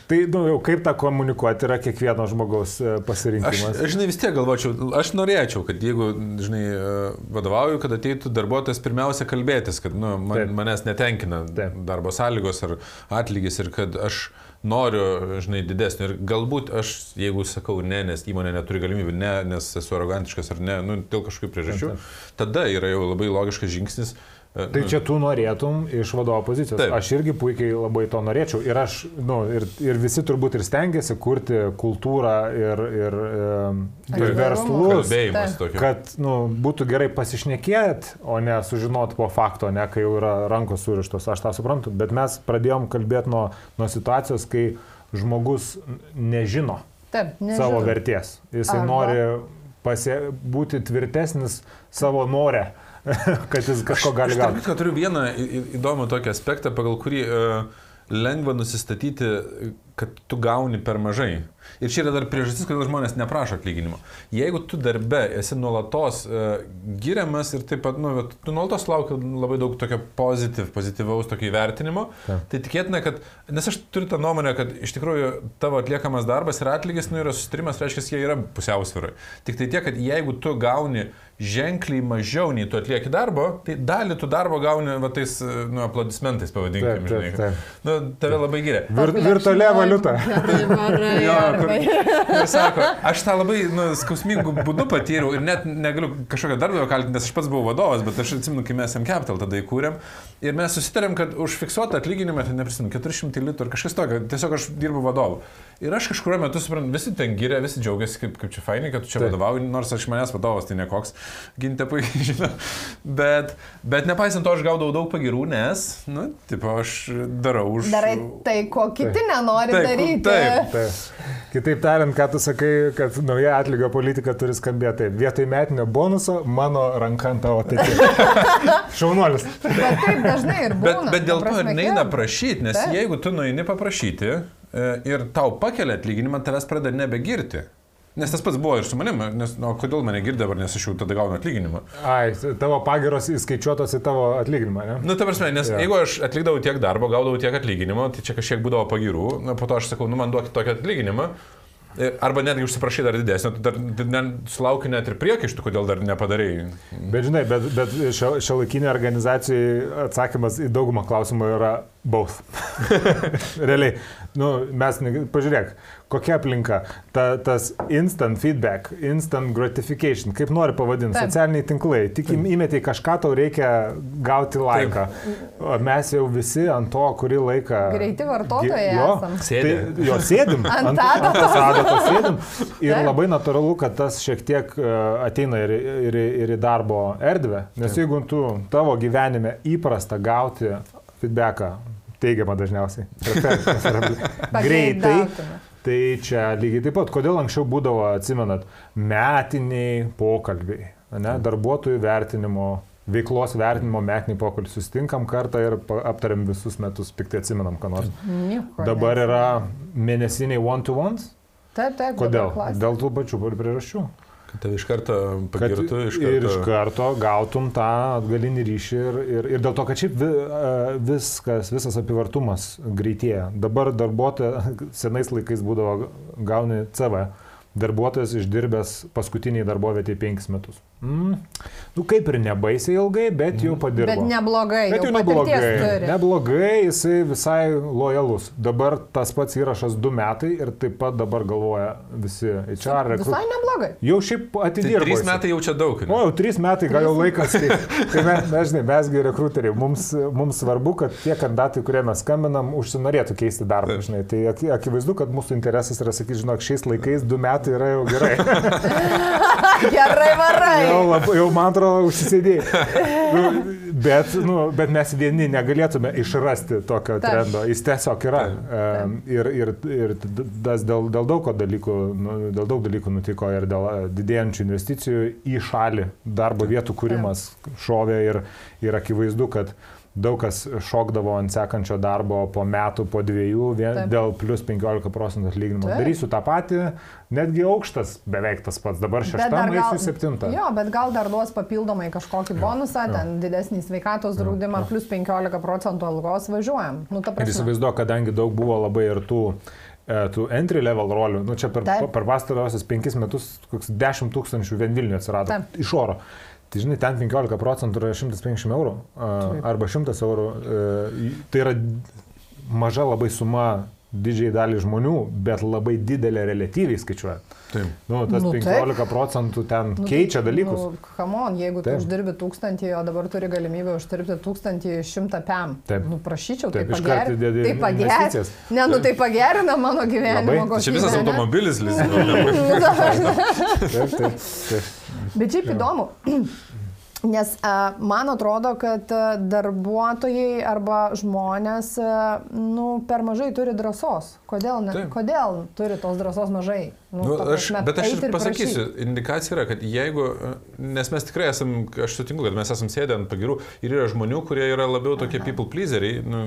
tai nu, jau kaip tą komunikuoti yra kiekvieno žmogaus e, pasirinkimas. aš, žinai, vis tiek galvočiau, aš norėčiau, kad jeigu, žinai, e, vadovauju, kad ateitų darbuotojas pirmiausia kalbėtis, kad nu, man, Taip. manęs netenkina Taip. darbo sąlygos ar atlygis ir kad aš noriu, žinai, didesnio. Ir galbūt aš, jeigu sakau ne, nes įmonė neturi galimybių, ne, nes esu arogantiškas ar ne, nu, dėl kažkokių priežasčių, tada yra jau labai logiškas žingsnis. Tai čia tu norėtum iš vadovo pozicijos. Taip. Aš irgi puikiai labai to norėčiau. Ir, aš, nu, ir, ir visi turbūt ir stengiasi kurti kultūrą ir, ir, ir Atvirumo. verslus. Kad nu, būtų gerai pasišnekėt, o ne sužinot po fakto, ne kai jau yra rankos surištos, aš tą suprantu. Bet mes pradėjom kalbėti nuo, nuo situacijos, kai žmogus nežino Taip, nežinau. savo vertės. Jisai Arba- nori pasie, būti tvirtesnis savo norę, kad jis kažko gali Aš tarp gauti. kitko turiu vieną įdomų tokį aspektą, pagal kurį uh, lengva nusistatyti, kad tu gauni per mažai. Ir čia yra dar priežastis, kodėl žmonės neprašo atlyginimo. Jeigu tu darbe esi nuolatos uh, giriamas ir taip pat, nu, tu nuolatos lauki labai daug tokio pozityv, pozityvaus tokio įvertinimo, Taip. tai tikėtina, kad, nes aš turiu tą nuomonę, kad iš tikrųjų tavo atliekamas darbas ir atlygis, nu, yra sustarimas, reiškia, jie yra pusiausvyrai. Tik tai tiek, kad jeigu tu gauni ženkliai mažiau nei tu atlieki darbo, tai dalį tu darbo gauni va, tais, nu, aplodismentais, pavadinkime. Taip, taip, žinai. taip. Nu, tave labai giria. Vir, virtualia valiuta. Jo, kur, ir sako, aš tą labai nu, skausmingų būdų patyriau ir net negaliu kažkokio darbdavio kaltinti, nes aš pats buvau vadovas, bet aš atsimenu, kai mes M Capital tada įkūrėm ir mes susitarėm, kad už fiksuotą atlyginimą, tai neprisimenu, 400 litrų ar kažkas tokio, tiesiog aš dirbu vadovu. Ir aš kažkurio metu suprantu, visi ten giria, visi džiaugiasi, kaip, kaip čia fainai, kad tu čia Taip. vadovauji, nors aš manęs vadovas, tai nekoks, ginte puikiai žinau. Bet, bet nepaisant to, aš gaudavau daug pagirų, nes, nu, tipo, aš darau už... Darai tai, ko kiti nenori Taip, daryti. taip. Taip. Kitaip tariant, ką tu sakai, kad nauja atlygio politika turi skambėti taip. Vietoj metinio bonuso mano ranka ant tavo peties. Šaunuolis. Bet taip dažnai ir būna. Bet, bet dėl to ir neina prašyti, nes Taip. jeigu tu nueini paprašyti ir tau pakelia atlyginimą, tavęs pradeda nebegirti. Nes tas pats buvo ir su manim, nes, o kodėl mane girdi dabar, nes aš jau tada gaunu atlyginimą. Ai, tavo pagiros įskaičiuotos į tavo atlyginimą, ne? Nu, ta prasme, nes yeah. jeigu aš atlikdavau tiek darbo, gaudavau tiek atlyginimo, tai čia kažkiek būdavo pagirų, na, po to aš sakau, nu man duokit tokį atlyginimą. E, Arba netgi užsiprašai dar didesnio, tu dar ne, sulauki net ir priekaištų, kodėl dar nepadarėjai. Bet žinai, bet, bet šio, šio laikinė organizacijai atsakymas į daugumą klausimų yra both. Realiai, nu, mes, ne- pažiūrėk, kokia aplinka, ta, tas instant feedback, instant gratification, kaip nori pavadinti, Taip. socialiniai tinklai, tik im- įmeti kažką, tau reikia gauti laiką. O mes jau visi ant to, kurį laiką. Greiti vartotojai jo, esam. Sėdi. Tai, jo, sėdim. Ant ant adatos. adatos sėdim. Ir Taip. labai natūralu, kad tas šiek tiek e, ateina ir, ir, ir į darbo erdvę. Nes jeigu tu tavo gyvenime įprasta gauti feedbacką, teigiamą dažniausiai, greitai, tai čia lygiai taip pat. Kodėl anksčiau būdavo, atsimenat, metiniai pokalbiai, ne, darbuotojų vertinimo. Veiklos vertinimo metiniai pokalbiai. Sustinkam kartą ir aptariam visus metus, piktai atsimenam, ką nors. Nieko Dabar yra mėnesiniai one-to-ones. Taip, taip. Kodėl? Dėl tų pačių priežasčių. Kad tave iš karto pagirtų, iš karto. ir iš karto gautum tą atgalinį ryšį ir, ir, ir dėl to, kad šiaip viskas, visas apivartumas greitėja. Dabar darbuotojas senais laikais būdavo gauni CV, darbuotojas išdirbęs paskutiniai darbovietį 5 metus. Mm. Nu, kaip ir nebaisiai ilgai, bet jau padirbo. Bet neblogai. Bet jau neblogai. Neblogai, jisai visai lojalus. Dabar tas pats įrašas 2 metai ir taip pat dabar galvoja visi HR rekrūtai. Visai neblogai. Jau šiaip atidirbo. Tai 3 metai jau čia daug. Ne? O, jau 3 metai, gal jau laikas. Tai, tai mes, dažnai, mesgi rekruteriai, mums, mums svarbu, kad tie kandidatai, kurie mes skambinam, užsinorėtų keisti darbą. Žinai. Tai akivaizdu, kad mūsų interesas yra sakyti, žinok, šiais laikais 2 metai yra jau gerai. gerai varai jau, labai, jau man atrodo, užsisėdėjai. nu, bet, nu, bet mes vieni negalėtume išrasti tokio Taip. trendo. Jis tiesiog yra. Taip. Ir, ir, ir tas dėl, dėl, daug dalykų, nu, dėl daug dalykų nutiko ir dėl didėjančių investicijų į šalį. Darbo vietų kūrimas šovė ir, ir akivaizdu, kad daug kas šokdavo ant sekančio darbo po metų, po dviejų, vien, Taip. dėl plus 15 procentų atlyginimo. Taip. Darysiu tą patį, netgi aukštas beveik tas pats, dabar šeštam, eisiu septintą. Jo, bet gal dar duos papildomai kažkokį bonusą, jo, jo. ten didesnį sveikatos draudimą, jo, jo. plus 15 procentų algos važiuojam. Nu, ir įsivaizduoju, kadangi daug buvo labai ir tų e, tų entry level rolių, nu čia per, Taip. per pastarosius penkis metus koks 10 tūkstančių vien Vilniuje atsirado Taip. iš oro. Tai žinai, ten 15 procentų yra 150 eurų arba 100 eurų. E, tai yra maža labai suma didžiai dalį žmonių, bet labai didelė relatyviai skaičiuojant. Taip. Nu, tas nu, 15 taip. procentų ten nu, keičia dalykus. Nu, come on, jeigu taip. tu uždirbi tūkstantį, o dabar turi galimybę uždirbti tūkstantį šimtą pam. Taip. Nu, prašyčiau, taip, tai pagerina. Tai pagerina. Ne, nu tai pagerina mano gyvenimą. Tai čia visas automobilis lizinguojamas. taip, taip, taip. Bet šiaip įdomu. Nes a, man atrodo, kad darbuotojai arba žmonės a, nu, per mažai turi drąsos. Kodėl, ne, Taip. kodėl turi tos drąsos mažai? Nu, nu, aš, prasme, bet aš ir pasakysiu, prašyti. indikacija yra, kad jeigu, nes mes tikrai esame, aš sutinku, kad mes esame sėdę ant pagirų ir yra žmonių, kurie yra labiau tokie people pleaseriai. Nu,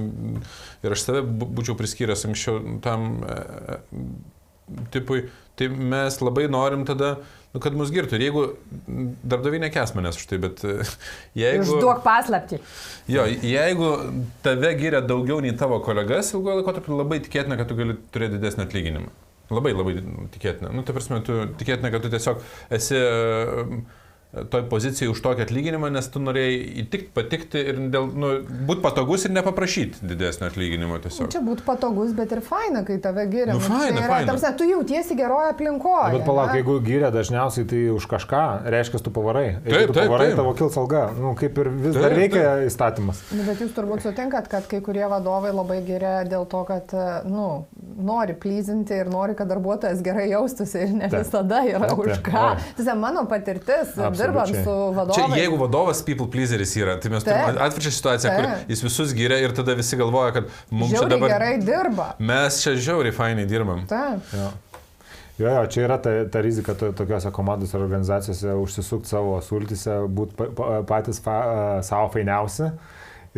ir aš save būčiau priskyręs anksčiau tam e, tipui, tai mes labai norim tada nu, kad mus girtų. Ir jeigu darbdaviai nekes manęs už tai, bet e, jeigu... Užduok paslapti. Jo, jeigu tave giria daugiau nei tavo kolegas, ilgojo laikotarpiu labai tikėtina, kad tu gali turėti didesnį atlyginimą. Labai labai tikėtina. Nu, tai prasme, tu tikėtina, kad tu tiesiog esi... Uh, toj pozicijai už tokį atlyginimą, nes tu norėjai įtikti, patikti ir dėl, nu, būti patogus ir nepaprašyti didesnio atlyginimo tiesiog. Čia būtų patogus, bet ir faina, kai tave giria. Nu, nu faina, yra, faina. Tarsi, tu jautiesi geroje aplinkoje. Bet palauk, jeigu giria dažniausiai tai už kažką, reiškia, tu pavarai. Jeigu taip, tu taip, pavarai, taip. tavo kils alga. Nu, kaip ir vis taip, dar reikia taip. įstatymas. Nu, bet jūs turbūt sutinkat, kad kai kurie vadovai labai giria dėl to, kad, nu, nori plyzinti ir nori, kad darbuotojas gerai jaustųsi ir ne taip. visada yra taip, už ką. Tai mano patirtis. Absoliučiai dirbant su vadovu. Čia jeigu vadovas people pleaseris yra, tai mes turime atvirkščią situaciją, Taip. kur jis visus giria ir tada visi galvoja, kad mums žiauriai čia dabar... gerai dirba. Mes čia žiauriai fainai dirbam. Taip. Jo. Jo, jo, čia yra ta, ta rizika to, tokiuose komandose ir organizacijose užsisukti savo sultise, būti pa, pa, patys fa, savo fainiausi.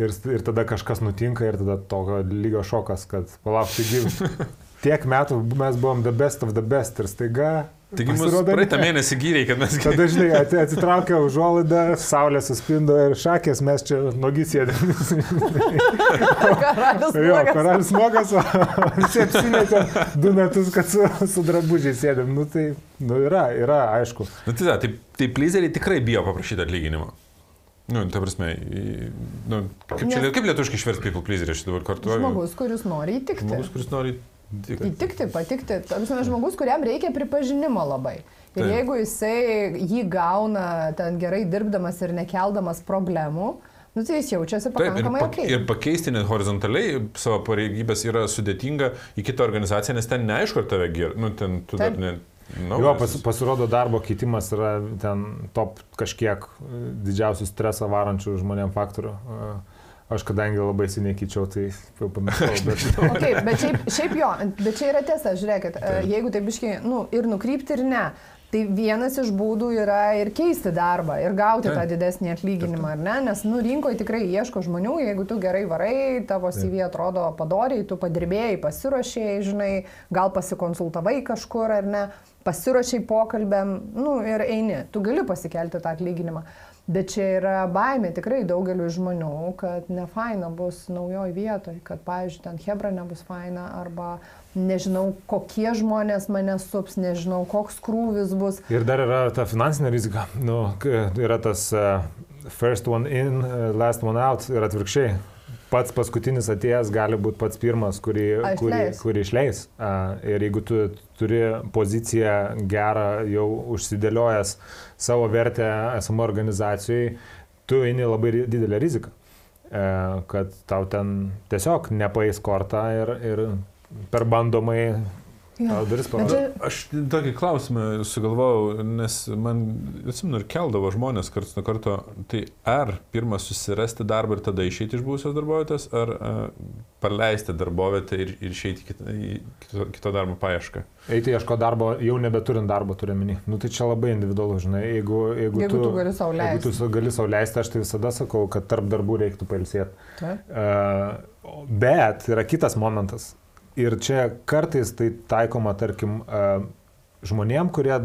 Ir, ir tada kažkas nutinka ir tada tokio lygio šokas, kad palauk, taigi tiek metų mes buvom the best of the best ir staiga Taigi mūsų praeitą mėnesį gyriai, kad mes gyvename. Tada žinai, atsitraukia užuolaidą, saulė suspindo ir šakės, mes čia nogi sėdėm. jo, karalius mokas, o visi apsimetė du metus, kad su, su drabužiai sėdėm. Nu tai, nu yra, yra, aišku. Nu tai, tai, tai plizeriai tikrai bijo paprašyti atlyginimo. Nu, ta prasme, nu, kaip, čia, kaip lietuškai išvers people pleaserį aš dabar kartu? Žmogus, kuris nori įtikti. Žmogus, kuris nori Įtikti, įtikti patikti. Tamsime žmogus, kuriam reikia pripažinimo labai. Ir Taip. jeigu jisai jį gauna ten gerai dirbdamas ir nekeldamas problemų, Nu, tai jis jaučiasi pakankamai Taip, ir, pa, ir pakeisti net horizontaliai savo pareigybės yra sudėtinga į kitą organizaciją, nes ten neaišku, ar tave gir. Nu, ten tu Taip. dar ne. No, jo, pas, pasirodo, darbo keitimas yra ten top kažkiek didžiausių stresą varančių žmonėm faktorių. Uh, Aš kadangi labai seniai keičiau, tai jau pamiršau. Bet... okay, bet šiaip, šiaip jo, bet čia yra tiesa, žiūrėkit, tai. jeigu taip iškiai, nu, ir nukrypti, ir ne. Tai vienas iš būdų yra ir keisti darbą, ir gauti tai. tą didesnį atlyginimą, ar ne? Nes, nu, rinkoje tikrai ieško žmonių, jeigu tu gerai varai, tavo CV atrodo padoriai, tu padirbėjai, pasiruošėjai, žinai, gal pasikonsultavai kažkur, ar ne? pasiruošiai pokalbėm, nu ir eini, tu gali pasikelti tą atlyginimą. Bet čia yra baimė tikrai daugeliu žmonių, kad ne faina bus naujoj vietoje, kad, pavyzdžiui, ten Hebra nebus faina arba nežinau, kokie žmonės mane sups, nežinau, koks krūvis bus. Ir dar yra ta finansinė rizika. Nu, yra tas uh, first one in, uh, last one out ir atvirkščiai pats paskutinis atėjęs gali būti pats pirmas, kurį, kurį, kurį išleis. Ir jeigu tu turi poziciją gerą, jau užsidėliojęs savo vertę esamo organizacijai, tu eini labai didelę riziką, e, kad tau ten tiesiog nepais kortą ir, ir per bandomai Tau duris parodo. Aš tokį klausimą sugalvojau, nes man, atsimenu, ir keldavo žmonės karts nuo karto, tai ar pirmą susirasti darbą ir tada išeiti iš būsios darbovietės, ar uh, paleisti darbovietę ir, ir išeiti kito, kito, kito darbo paiešką? Eiti ieško darbo, jau nebeturint darbo turiu minį. Nu tai čia labai individualu, žinai, jeigu, jeigu, jeigu tu, tu gali sau leisti. Jeigu tu gali sau leisti, aš tai visada sakau, kad tarp darbų reiktų pailsėti. Uh, bet yra kitas momentas Ir čia kartais tai taikoma, tarkim, žmonėm, kurie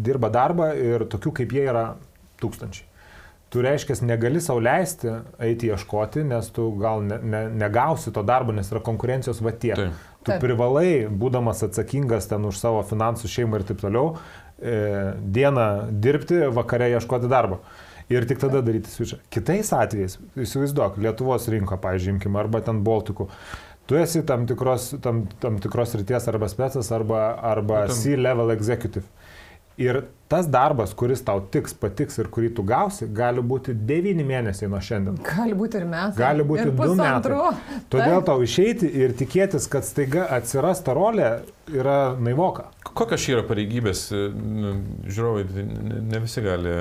dirba darbą ir tokių kaip jie yra tūkstančiai. Tu reiškia, negali sauliaisti eiti ieškoti, nes tu gal ne, ne, negausi to darbo, nes yra konkurencijos va tiek. Taip. Tu taip. privalai, būdamas atsakingas ten už savo finansų šeimą ir taip toliau, e, dieną dirbti, vakare ieškoti darbo. Ir tik tada daryti svičą. Kitais atvejais, įsivaizduok, Lietuvos rinko, pažiūrėjimkime, arba ten Baltikų. E, tu esi tam tikros, tam, tam tikros ryties arba specas arba, arba C-level executive. Ir tas darbas, kuris tau tiks, patiks ir kurį tu gausi, gali būti 9 mėnesiai nuo šiandien. Gali būti ir metai. Gali būti ir 2 metai. Todėl tau išeiti ir tikėtis, kad staiga atsiras ta rolė, yra naivoka. Kokios čia yra pareigybės? Žiūrovai, ne visi gali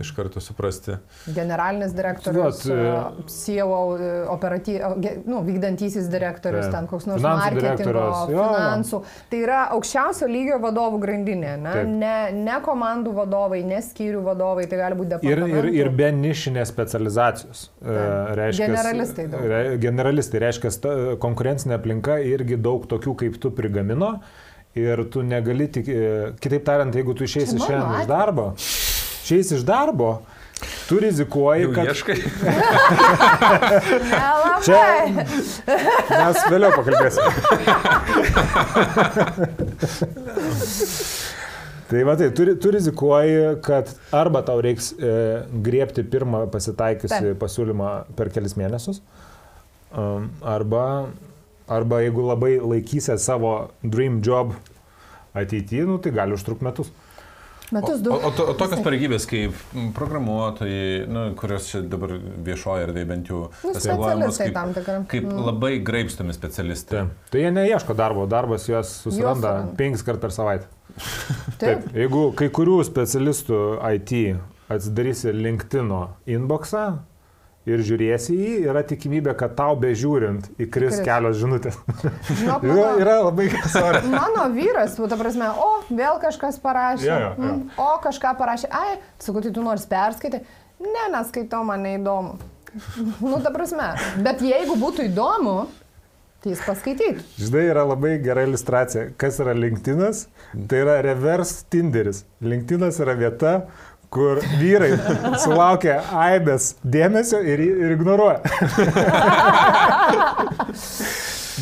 iš karto suprasti. Generalinis direktorius, CEO, operaty, nu, vykdantysis direktorius, ten koks nors marketingo, finansų. Tai yra aukščiausio lygio vadovų grandinė, ne, ne, ne komandų vadovai, ne skyrių vadovai, tai gali būti departamentų. Ir, ir, ir be nišinės specializacijos. Reiškia, generalistai daug. Re, generalistai reiškia, konkurencinė aplinka irgi daug tokių kaip tu prigamino. Ir tu negali tik, kitaip tariant, jeigu tu išeisi šiandien iš darbo, šiais iš darbo, tu rizikuoji, Jau kad... Ieškai. Čia mes vėliau pakalbėsime. tai va tai, tu, tu rizikuoji, kad arba tau reiks e, griebti pirmą pasitaikiusi pasiūlymą per kelis mėnesius, um, arba, arba jeigu labai laikysi savo dream job ateityje, nu, tai gali užtrukti metus. Metus du. O, o, o, o tokios pareigybės kaip programuotojai, nu, kurios dabar viešoje erdvėje bent jau pasieguojamos kaip, tam tikram. kaip mm. labai graipstomi specialistai. Taip. Tai jie neieško darbo, darbas juos susiranda penkis kart per savaitę. Taip. Taip. Jeigu kai kurių specialistų IT atsidarysi LinkedIn inboxą, ir žiūrėsi jį, yra tikimybė, kad tau bežiūrint įkris Kris. kelios žinutės. Žinok, mano, yra labai sorry. Mano vyras, ta prasme, o, vėl kažkas parašė. Ja, ja, ja. Mm, o, kažką parašė. Ai, sakau, tai tu nors perskaitė. Ne, neskaitau, man neįdomu. Nu, ta prasme. Bet jeigu būtų įdomu, tai jis paskaitytų. Žinai, yra labai gera iliustracija. Kas yra LinkedInas? Tai yra reverse Tinderis. LinkedInas yra vieta, kur vyrai sulaukia aibės dėmesio ir, ir ignoruoja.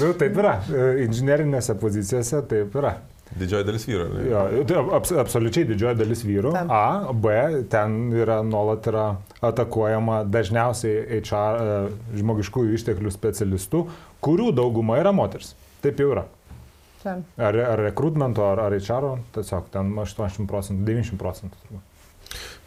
nu, taip yra. Inžinerinėse pozicijose taip yra. Didžioji dalis vyrų. Jo, tai abs, absoliučiai didžioji dalis vyrų. Tam. A, B, ten yra nuolat yra atakuojama dažniausiai HR e, žmogiškųjų išteklių specialistų, kurių dauguma yra moters. Taip jau yra. Tam. Ar, ar rekrutmento, ar, ar HR, tiesiog ten 80 procentų, 90 procentų.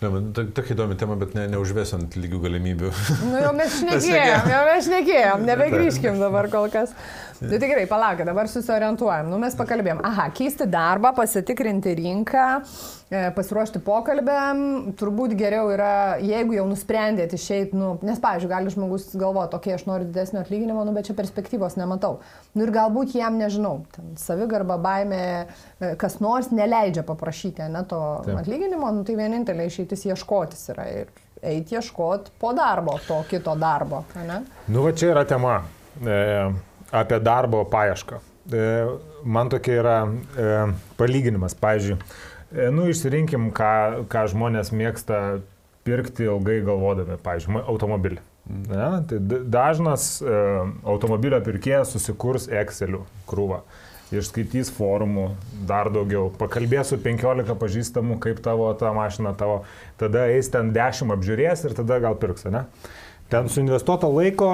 Ne, man tokia įdomi tema, bet ne, neužvesant lygių galimybių. Nu jau mes šnekėjom, jau mes šnekėjom, nebegrįžkim dabar kol kas. Tai tikrai, palauk, dabar susiorientuojam. Nu, mes pakalbėjom. Aha, keisti darbą, pasitikrinti rinką, e, pasiruošti pokalbėm. Turbūt geriau yra, jeigu jau nusprendėt išeiti, nu, nes, pavyzdžiui, gali žmogus galvoti, okei, okay, aš noriu didesnio atlyginimo, nu, bet čia perspektyvos nematau. Nu ir galbūt jam, nežinau, savigarba, baime, kas nors neleidžia paprašyti, ne to Taip. atlyginimo, nu, tai vienintelė išeitis ieškotis yra. Ir eiti ieškoti po darbo, to kito darbo. Ne? Nu, va čia yra tema. E apie darbo paiešką. e, man tokia yra e, palyginimas, pavyzdžiui, e, nu išsirinkim, ką, ką žmonės mėgsta pirkti ilgai galvodami, pavyzdžiui, automobilį. Ne, tai dažnas automobilio pirkėjas susikurs Excel krūvą išskaitys forumų dar daugiau, pakalbės su 15 pažįstamų, kaip tavo ta mašina tavo, tada eis ten 10 apžiūrės ir tada gal pirks, ne? Ten suinvestuota laiko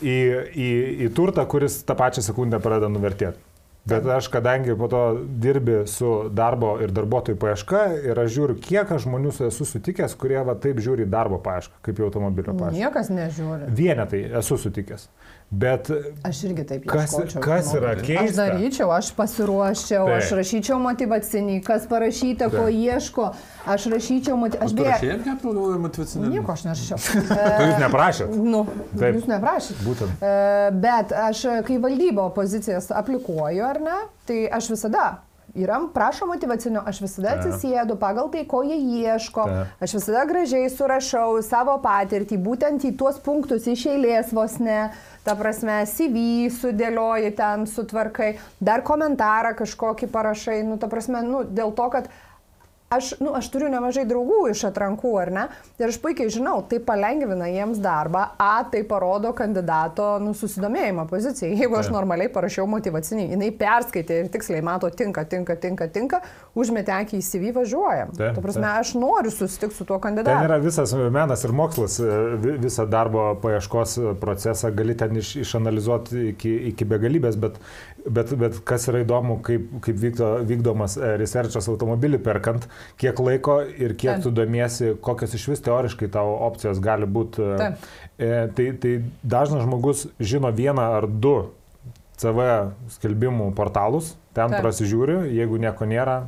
į, į, į turtą, kuris tą pačią sekundę pradeda nuvertėti. Bet aš, kadangi po to dirbi su darbo ir darbuotojų paieška ir aš žiūriu, kiek aš žmonių esu sutikęs, kurie va taip žiūri darbo paiešką, kaip į automobilio paiešką. Niekas nežiūri. Vienetai esu sutikęs. Bet aš irgi taip kas, kas yra keista? Aš daryčiau, aš pasiruoščiau, taip. aš rašyčiau motivacinį, kas parašyta, taip. ko ieško, aš rašyčiau motivacinį. Aš beje. Aš ką galvoju motivacinį? Nieko aš nerašiau. tai jūs neprašėt? Nu, taip. jūs neprašėt. Būtent. Bet aš, kai valdybo pozicijas aplikuoju, ar ne, tai aš visada yra prašo motivacinio, aš visada atsisėdu pagal tai, ko jie ieško, Ta. aš visada gražiai surašau savo patirtį, būtent į tuos punktus iš eilės vos ne, ta prasme, CV sudėlioji ten, sutvarkai, dar komentarą kažkokį parašai, nu, ta prasme, nu, dėl to, kad aš, nu, aš turiu nemažai draugų iš atrankų, ar ne? Ir aš puikiai žinau, tai palengvina jiems darbą, A, tai parodo kandidato nu, susidomėjimą pozicijai. Jeigu aš normaliai parašiau motivacinį, jinai perskaitė ir tiksliai mato, tinka, tinka, tinka, tinka, užmetė akį į CV, važiuojam. Ta, ta prasme, aš noriu susitikti su tuo kandidatu. Ten yra visas menas ir mokslas, visą darbo paieškos procesą gali ten iš, išanalizuoti iki, iki begalybės, bet Bet, bet kas yra įdomu, kaip, kaip vykdo, vykdomas e, researchas automobilį perkant, kiek laiko ir kiek Taip. tu domiesi, kokios iš vis teoriškai tavo opcijos gali būti. E, e, tai, tai dažnas žmogus žino vieną ar du CV skelbimų portalus, ten Taip. prasižiūri, jeigu nieko nėra.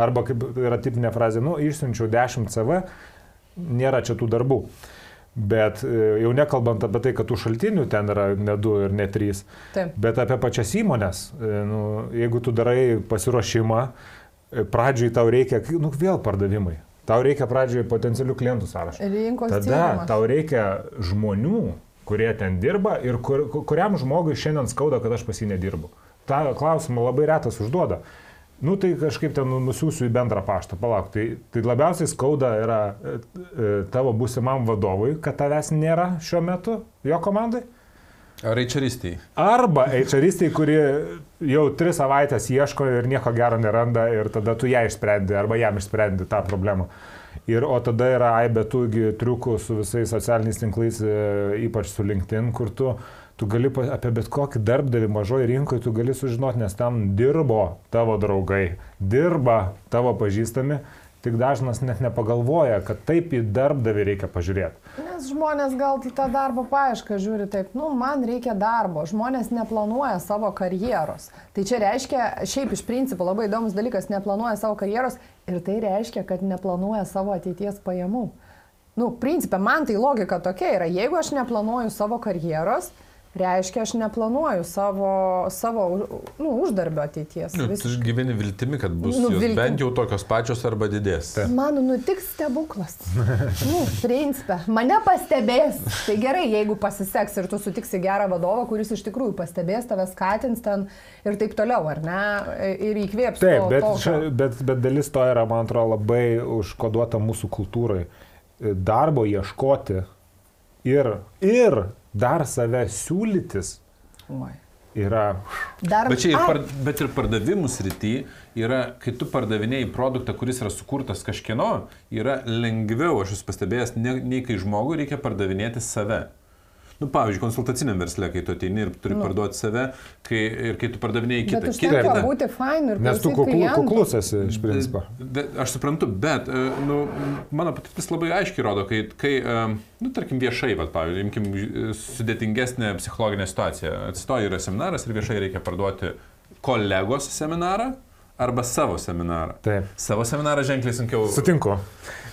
Arba kaip yra tipinė frazė, nu, išsiunčiau 10 CV, nėra čia tų darbų. Bet e, jau nekalbant apie tai, kad tų šaltinių ten yra ne du ir ne trys, Taip. bet apie pačias įmonės. E, nu, jeigu tu darai pasiruošimą, e, pradžiui tau reikia, nu vėl pardavimai. Tau reikia pradžiui potencialių klientų sąrašą. Rinkos Tada tyrimas. tau reikia žmonių, kurie ten dirba ir kur, kuriam žmogui šiandien skauda, kad aš pas jį nedirbu. Ta klausimą labai retas užduoda. Nu tai kažkaip ten nusiųsiu į bendrą paštą, palauk. Tai, tai labiausiai skauda yra e, e, tavo būsimam vadovui, kad tavęs nėra šiuo metu jo komandai. Ar eičaristai? Arba eičaristai, kuri jau tris savaitės ieško ir nieko gero neranda ir tada tu ją išsprendi arba jam išsprendi tą problemą. Ir, o tada yra aibė tų triukų su visais socialiniais tinklais, e, ypač su LinkedIn, kur tu uh, tu gali apie bet kokį darbdavį mažoje rinkoje, tu gali sužinoti, nes ten dirbo tavo draugai, dirba tavo pažįstami, tik dažnas net nepagalvoja, kad taip į darbdavį reikia pažiūrėti. Nes žmonės gal į tą darbo paiešką žiūri taip, nu, man reikia darbo, žmonės neplanuoja savo karjeros. Tai čia reiškia, šiaip iš principo labai įdomus dalykas, neplanuoja savo karjeros ir tai reiškia, kad neplanuoja savo ateities pajamų. Nu, principė, man tai logika tokia yra, jeigu aš neplanuoju savo karjeros, reiškia, aš neplanuoju savo, savo nu, uždarbio ateities. Nu, tu gyveni viltimi, kad bus nu, viltim. bent jau tokios pačios arba didės. Man nutiks stebuklas. nu, principė, mane pastebės. Tai gerai, jeigu pasiseks ir tu sutiksi gerą vadovą, kuris iš tikrųjų pastebės, tave skatins ten ir taip toliau, ar ne? Ir įkvėps. Taip, to, bet, to, bet, bet dalis to yra, man atrodo, labai užkoduota mūsų kultūrai. Darbo ieškoti ir, ir dar save siūlytis Oi. yra. Dar... Bet, ir par, bet ir pardavimų srity yra, kai tu pardavinėjai produktą, kuris yra sukurtas kažkieno, yra lengviau, aš esu pastebėjęs, nei, nei kai žmogui reikia pardavinėti save. Nu, pavyzdžiui, konsultaciniam versle, kai tu ateini ir turi nu. parduoti save, kai, ir kai tu pardavinėjai kitą. Bet užtenka kitą. būti fain ir Nes tu kuklu, kuklus esi iš principo. Aš suprantu, bet e, nu, mano patirtis labai aiškiai rodo, kai, kai e, nu, tarkim, viešai, vat, pavyzdžiui, imkim sudėtingesnę psichologinę situaciją. Atsistoja yra seminaras ir viešai reikia parduoti kolegos seminarą arba savo seminarą. Taip. Savo seminarą ženkliai sunkiau. Sutinku.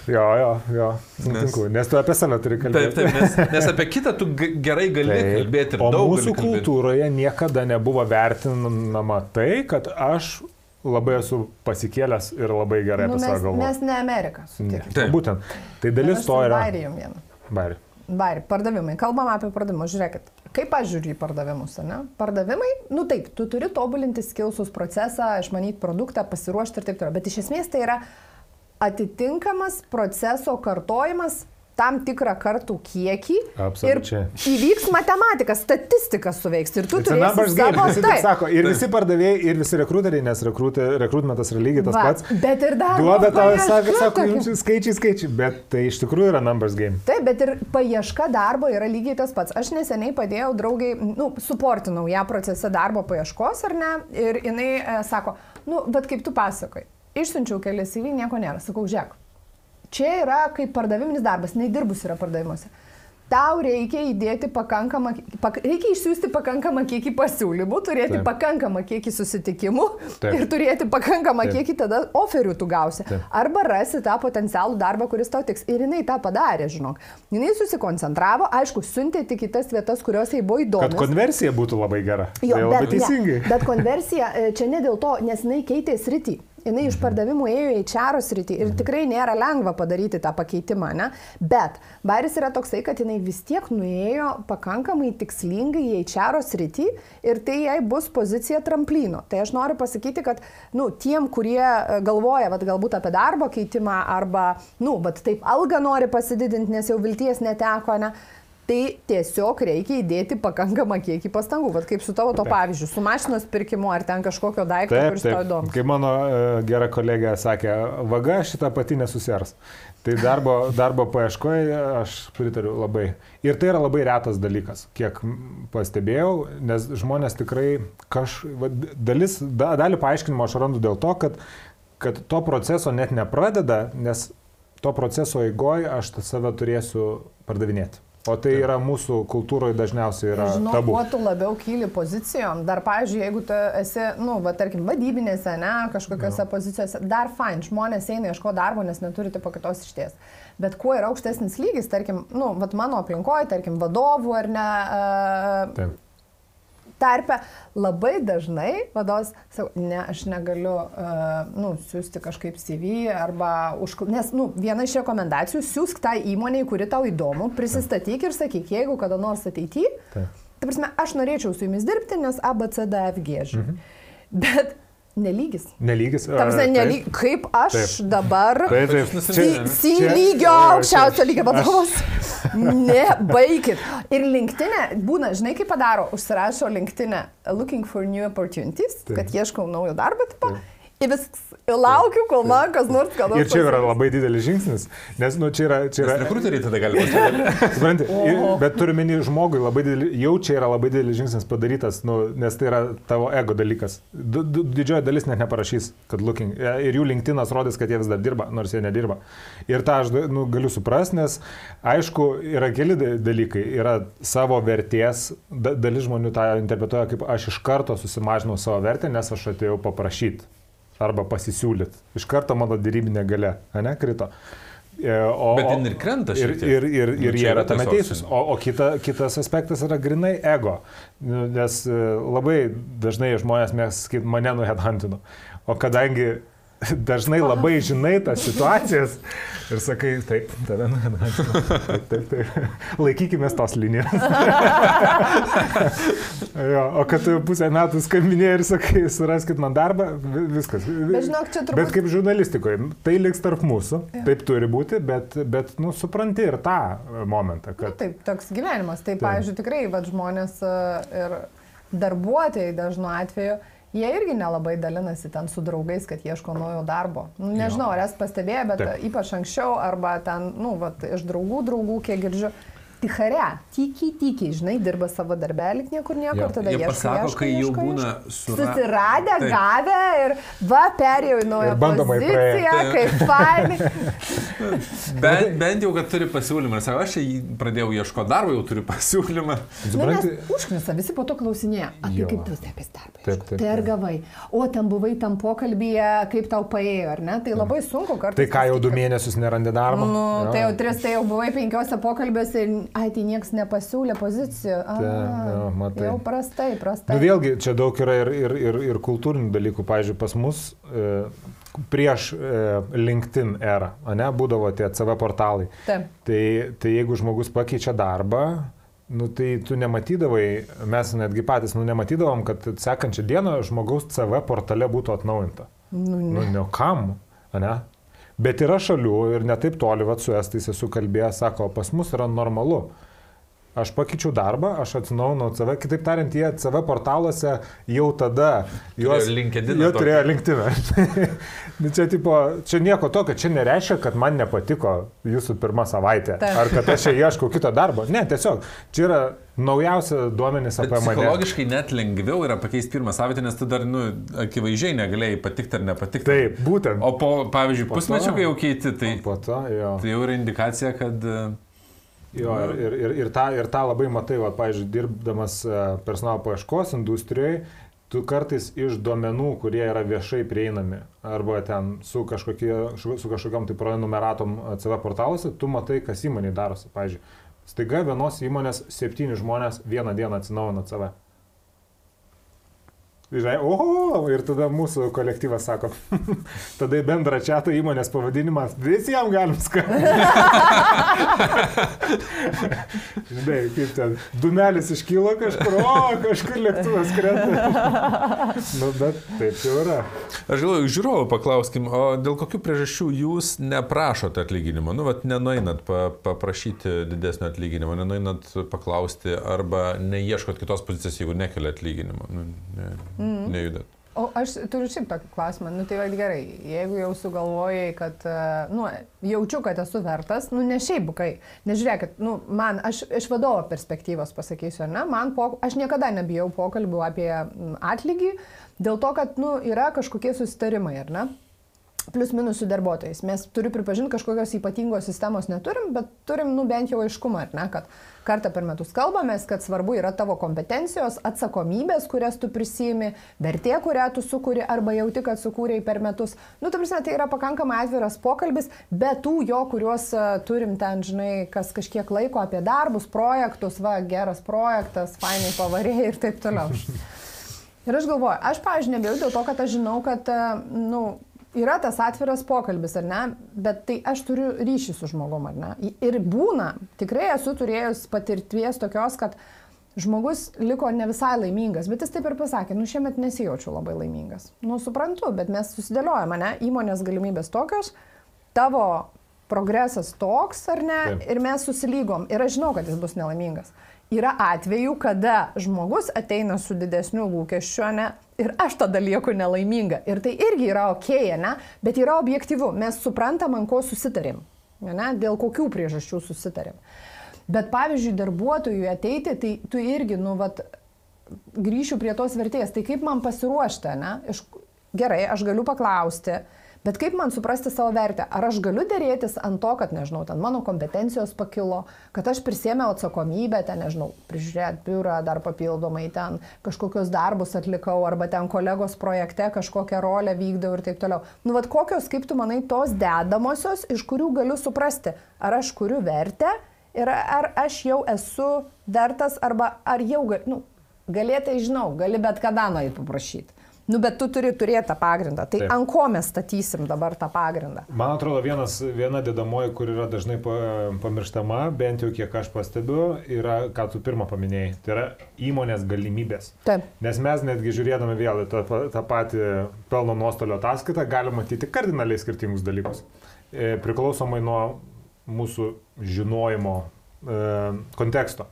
Jo, jo, jo, sutinku, nes, nes tu apie save turi kalbėti. Taip, taip, nes, nes apie kitą tu gerai gali taip, kalbėti ir o daug. Mūsų kultūroje niekada nebuvo vertinama tai, kad aš labai esu pasikėlęs ir labai gerai nu, apie save galvoju. Mes ne Amerika. Ne. Taip. Būtent. Tai dalis to yra. Bairį jums vieną. Bairį. Vari, pardavimai. Kalbam apie pardavimus. Žiūrėkit, kaip aš žiūriu į pardavimus, ne? Pardavimai, nu taip, tu turi tobulinti skilsus procesą, išmanyti produktą, pasiruošti ir taip toliau. Bet iš esmės tai yra atitinkamas proceso kartojimas tam tikrą kartų kiekį Absoliučiai. ir įvyks matematika, statistika suveiks ir tu It's turėsi savo taip. sako. Ir visi pardavėjai, ir visi rekruteriai, nes rekrutmentas yra lygiai tas Va, pats. Bet ir dar. Duoda tau, sako, sako jums skaičiai, skaičiai, bet tai iš tikrųjų yra numbers game. Taip, bet ir paieška darbo yra lygiai tas pats. Aš neseniai padėjau draugai, nu, suportinau ją procese darbo paieškos, ar ne? Ir jinai e, sako, nu, bet kaip tu pasakai, išsiunčiau kelias įvy, nieko nėra. Sakau, žiūrėk, čia yra kaip pardaviminis darbas, nedirbus yra pardavimuose. Tau reikia įdėti pakankamą, pak, reikia išsiųsti pakankamą kiekį pasiūlymų, turėti Taip. Pakankamą kiekį susitikimų Taip. ir turėti pakankamą Taip. kiekį tada oferių tu gausi. Taip. Arba rasi tą potencialų darbą, kuris tau tiks. Ir jinai tą padarė, žinok. Jinai susikoncentravo, aišku, siuntė tik į tas vietas, kurios jai buvo Kad įdomios. konversija būtų labai gera. Jo, tai labai bet, teisingai. ne, bet konversija e, čia ne dėl to, nes jinai keitė sritį. Jinai iš pardavimų ėjo į čaro sritį ir tikrai nėra lengva padaryti tą pakeitimą, ne? Bet baris yra toksai, kad jinai vis tiek nuėjo pakankamai tikslingai į čaro sritį ir tai jai bus pozicija tramplino. Tai aš noriu pasakyti, kad, nu, tiem, kurie e, galvoja, vat, galbūt apie darbo keitimą arba, nu, bet taip algą nori pasididinti, nes jau vilties neteko, ne? Tai tiesiog reikia įdėti pakankamą kiekį pastangų. Vat kaip su tavo to pavyzdžiu, su mašinos pirkimu ar ten kažkokio daikto, Taip, kuris tau įdomu. Kaip mano uh, gera kolegė sakė, vaga šitą pati nesusers. Tai darbo, darbo paieškoje aš pritariu labai. Ir tai yra labai retas dalykas, kiek pastebėjau, nes žmonės tikrai kaž, va, dalis, da, dalį paaiškinimo aš randu dėl to, kad, kad to proceso net nepradeda, nes to proceso eigoje aš save turėsiu pardavinėti. O tai yra mūsų kultūroje dažniausiai yra Žinau, tabu. kuo tu labiau kyli pozicijom. Dar, pavyzdžiui, jeigu tu esi, nu, va, tarkim, vadybinėse, ne, kažkokiose no. pozicijose, dar fine, žmonės eina ieško darbo, nes neturi tipo kitos išties. Bet kuo yra aukštesnis lygis, tarkim, nu, va, mano aplinkoje, tarkim, vadovų ar ne, uh, Taip. Tarpe labai dažnai vadovas sako, ne, aš negaliu, uh, nu, siūsti kažkaip CV arba už... Nes, nu, viena iš rekomendacijų, siūsk tą įmonę, kuri tau įdomu, prisistatyk ir sakyk, jeigu kada nors ateityje, ta prasme, aš norėčiau su jumis dirbti, nes ABCDFG. Mhm. Bet nelygis. Nelygis. Ta prasme, a, nelyg, kaip aš Taip. taip. dabar... Taip, taip. C Čia- lygio, aukščiausio čia- lygio vadovas. Ne, baikit. Ir linktinė būna, žinai, kaip padaro, užsirašo linktinė looking for new opportunities, Taip. kad ieškau naujo darbo, tipo. Ir viskas, ir laukiu, kol man kas nors ką nors. Ir čia yra labai didelis žingsnis, nes, nu, čia yra... Čia yra Rekruteriai tada gali pasakyti. supranti, ir- O. bet turiu menį žmogui, labai dideli, jau čia yra labai didelis žingsnis padarytas, nu, nes tai yra tavo ego dalykas. Du- du- Didžioji dalis net neparašys, kad looking. e, Ir jų linktinas rodys, kad jie vis dar dirba, nors jie nedirba. Ir tą aš nu, galiu suprasti, nes aišku, yra keli da- dalykai. Yra savo vertės, da, dalis žmonių tą interpretuoja kaip aš iš karto susimažinau savo vertę, nes aš atėjau paprašyti arba pasisiūlyti. Iš karto mano dėrybinė gale, ne, krito. E, O, Bet ten ir krenta Ir, šiek tiek. ir, ir, Nu, ir čia jie yra tame teisūs. O, o kita, kitas aspektas yra grinai ego. Nes e, labai dažnai žmonės mėgsta sakyti, mane nuhedhantino. O kadangi dažnai labai žinai tas situacijas ir sakai, taip, tave nuhedhantino. Taip, taip, taip. Laikykime tos linijos. jo, o kad pusę metų skambinėjai ir sakai, suraskit man darbą, vi- viskas. Bet žinok, turbūt- Bet kaip žurnalistikoje, tai liks tarp mūsų, taip turi būti, bet, bet nu, supranti ir tą momentą, Nu, kad... taip, toks gyvenimas. Tai, pavyzdžiui, tikrai vat, žmonės e, ir darbuotojai dažnu atveju, jie irgi nelabai dalinasi ten su draugais, kad ieško naujo darbo. Nu, nežinau, ar esi pastebėję, bet Taip. ypač anksčiau, arba ten, nu, vat, iš draugų draugų, kiek girdžiu. Tichare, tykiai, tykiai, žinai, dirba savo darbelį, niekur niekur, Jo, tada jie ieško. pasako, ieško, kai jau ieško, būna ieško. sura- Susiradę, Taip. gavę ir va, perėjau į naują poziciją, kaip fainai. Bent, bent jau, kad turi pasiūlymą. Ir sako, aš pradėjau ieškoti darbo, jau turiu pasiūlymą. Nu, Supranti, užknisa, visi po to klausinėja, apie Jo. kaip tu sekasi darbą. Taip, taip, Tai ar gavai? O ten buvai tam pokalbėje, kaip tau paėjo, ar ne? Tai labai sunku kartais. tai ką jau du mėnesius nerandi darbo? Nu, Jo. tai jau tris, tai jau buvai penkiose pokalbėse ir, ai, tai niekas nepasiūlė pozicijų. A, jo, matai. jau prastai, prastai. Nu, vėlgi, čia daug yra ir, ir, ir, ir kultūrinių dalykų. Pavyzdžiui, pas mus e, prieš e, LinkedIn erą, ne, būdavo tie CV portalai. Taip. Tai, tai jeigu žmogus pakeičia darbą, nu, tai tu nematydavai, mes netgi patys, nu, nematydavom, kad sekančią dieną žmogaus CV portale būtų atnaujinta. Nu, Nu, ne. ne kam, ne? Bet yra šalių ir netaip toli, va, su estais esu kalbėjęs, sako, pas mus yra normalu. Aš pakeičiau darbą, aš atsinaujinau CV, kitaip tariant, jie CV portaluose jau tada juos... Turėjo LinkedIną Jie turėjo LinkedIną. Nu, čia, tipo, čia nieko tokio, čia nereiškia, kad man nepatiko jūsų pirmą savaitę. Taip. Ar kad aš čia ieškau kito darbo. Ne, tiesiog, čia yra naujausia duomenys apie mane. psichologiškai net lengviau yra pakeisti pirmą savaitę, nes tu dar, nu, akivaizdžiai negalėjai patikti ar nepatikti. Taip, būtent. O po, pavyzdžiui, to- pusmečio, kai jau keiti, tai, Po to, jo. tai jau yra indikacija, kad... e, Jo, ir, ir, ir, ir, tą, ir tą labai matai, va, pavyzdžiui, dirbdamas e, personalo paieškos industrijoje, tu kartais iš duomenų, kurie yra viešai prieinami, arba ten su, kažkokie, su kažkokiam tai prenumeratom e, CV portaluose, tu matai, kas įmonė darosi. Pavyzdžiui, staiga vienos įmonės septyni žmonės vieną dieną atsinaujina CV. Žinai, oho, ir tada mūsų kolektyvas sako, tada į bendrą čia įmonės pavadinimą visiems galim skambinti. Žinai, kaip ten, dumelis iškyla kažkur, o kažkur lėktuvas krenta. nu, bet taip jau yra. Aš galvoju, žiūrovų paklauskim, o dėl kokių priežasčių jūs neprašote atlyginimo? Nu, vat nenuinat pa, paprašyti didesnio atlyginimo, nenuinat paklausti arba neieškot kitos pozicijos, jeigu nekelia atlyginimo. Nu, ne, mm. Nejudat. O aš turiu šiaip tokį klausimą, nu tai va gerai, jeigu jau sugalvojai, kad, e, nu, jaučiu, kad esu vertas, nu ne šiaip bukai, nežiūrėkit, nu, man, aš iš vadovo perspektyvos pasakysiu, ar ne, man, po, aš niekada nebijau pokalbių apie atlygį, dėl to, kad, nu, yra kažkokie susitarimai, ar ne? Plius minus su darbuotojais. Mes turiu pripažinti, kažkokios ypatingos sistemos neturim, bet turim, nu, bent jau aiškumą, ar ne, kad kartą per metus kalbamės, kad svarbu yra tavo kompetencijos, atsakomybės, kurias tu prisimi, vertė, kurią tu sukūri arba jauti, kad sukūrėjai per metus. Nu, ta prasme, tai yra pakankamai atviras pokalbis, bet tų jo, kuriuos a, turim ten, žinai, kas kažkiek laiko apie darbus, projektus, va, geras projektas, fainai pavarėjai ir taip toliau. Ir aš galvoju, aš, pavyzdžiui, nebijau dėl to, kad aš žinau, kad, na, nu, yra tas atviras pokalbis, ar ne, bet tai aš turiu ryšį su žmogum, ar ne. Ir būna, tikrai esu turėjus patirties tokios, kad žmogus liko ne visai laimingas, bet jis taip ir pasakė, nu šiemet nesijaučiu labai laimingas. Nu, suprantu, bet mes susidėliojame, ne, įmonės galimybės tokios, tavo progresas toks, ar ne, Taip. ir mes susilygom. Ir aš žinau, kad jis bus nelaimingas. Yra atvejų, kada žmogus ateina su didesniu lūkesčiu, ne, ir aš tada lieku nelaiminga. Ir tai irgi yra ok, ne, bet yra objektyvu. Mes suprantam, ant ko susitarim, ne, dėl kokių priežasčių susitarim. Bet pavyzdžiui, darbuotojui ateiti, tai tu irgi, nu, vat, grįšiu prie tos vertės. Tai kaip man pasiruošti, ne? Iš, gerai, aš galiu paklausti, bet kaip man suprasti savo vertę? Ar aš galiu dėrėtis ant to, kad, nežinau, ten mano kompetencijos pakilo, kad aš prisėmiau atsakomybę, ten, nežinau, prižiūrėti biurą, dar papildomai ten kažkokius darbus atlikau, arba ten kolegos projekte kažkokią rolę vykdau ir taip toliau. Nu, vad kokios, kaip tu manai, tos dedamosios, iš kurių galiu suprasti, ar aš kuriu vertę ir ar aš jau esu vertas, arba ar jau, gal- nu, galėtai žinau, gali bet kada nueit paprašyti. Nu, bet tu turi turėti tą pagrindą. Tai Taip. ant ko mes statysim dabar tą pagrindą? Man atrodo, vienas, viena dedamoji, kur yra dažnai pa- pamirštama, bent jau kiek aš pastebiu, yra, ką tu pirmą paminėjai, tai yra įmonės galimybės. Taip. Nes mes netgi žiūrėdami vėl tą, tą patį pelno nuostolio ataskaitą galime matyti kardinaliai skirtingus dalykus. E, Priklausomai nuo mūsų žinojimo e, konteksto.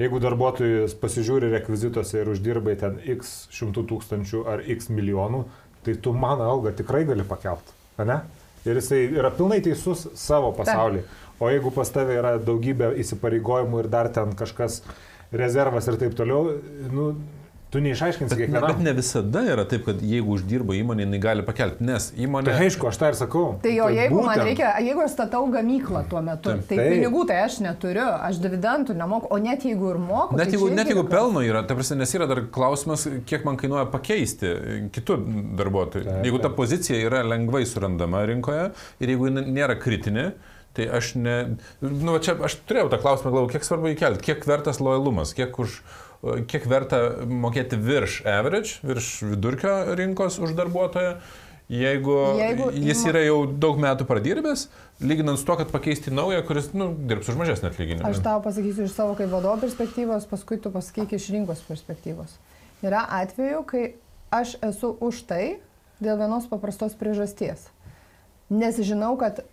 Jeigu darbuotojas pasižiūri rekvizituose ir uždirbai ten x šimtų tūkstančių ar x milijonų, tai tu mano algą tikrai gali pakelti, ne? Ir jisai yra pilnai teisus savo pasaulyje. O jeigu pas tave yra daugybė įsipareigojimų ir dar ten kažkas rezervas ir taip toliau, nu, tu neišaiškinsi Bet, ne, kiekvienam. bet ne visada yra taip, kad jeigu uždirba įmonė, jinai gali pakelti, nes įmonė... Tai aišku, aš tą ir sakau. Tai jo, jeigu man būtent. reikia, jeigu aš statau gamyklą tuo metu, tai Taip. pinigų tai aš neturiu, aš dividendų nemoku, o net jeigu ir moku. Net tai jeigu, net jeigu pelno yra, ta prasme, nes yra dar klausimas, kiek man kainuoja pakeisti kitų darbuotojų. Jeigu ta pozicija yra lengvai surandama rinkoje ir jeigu jinai nėra kritinė, tai aš ne... Nu, čia aš turėjau tą klausimą, galvoju, kiek svarbu įkelti, kiek vertas lojalumas, kiek, už, kiek verta mokėti virš average, virš vidurkio rinkos už darbuotoją jeigu, jeigu jis yra jau daug metų pradirbęs, lyginant su to, kad pakeisti naują, kuris nu, dirbs už mažesnį atlyginimą. Aš tau pasakysiu iš savo kaip vadovo perspektyvos, paskui tu pasakyk iš rinkos perspektyvos. Yra atveju, kai aš esu už tai dėl vienos paprastos priežasties. Nes žinau, kad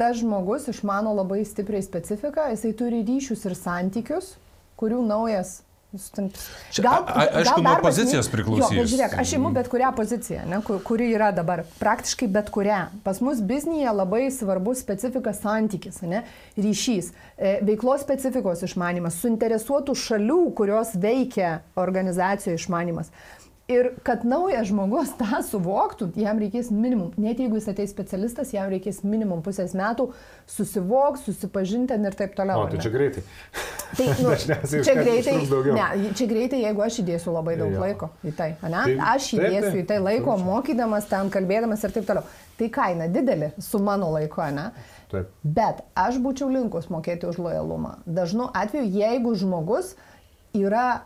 tas žmogus išmano labai stipriai specifiką, jisai turi ryšius ir santykius, kurių naujas Gal, a, aišku, nuo pozicijos priklausys. Jo, bet žiūrėk, aš imu bet kurią poziciją, ne, kuri yra dabar, praktiškai bet kurią. Pas mus biznėje labai svarbus specifika santykis, ne, ryšys, e, veiklos specifikos išmanimas, suinteresuotų šalių, kurios veikia organizacijoje išmanimas. Ir kad naujas žmogus tą suvoktų, jam reikės minimum, net jeigu jis ateis specialistas, jam reikės minimum pusės metų susivokti, susipažinti ir taip toliau. O, tai čia greitai. Tai, nu, čia greitai, ne, čia greitai, jeigu aš įdėsiu labai daug jo. laiko į tai, ne? Tai, aš įdėsiu taip, taip, į tai laiko, mokydamas, ten kalbėdamas ir taip toliau. Tai kaina didelė su mano laiku, ne? Taip. Bet aš būčiau linkus mokėti už lojalumą. Dažnu atveju, jeigu žmogus yra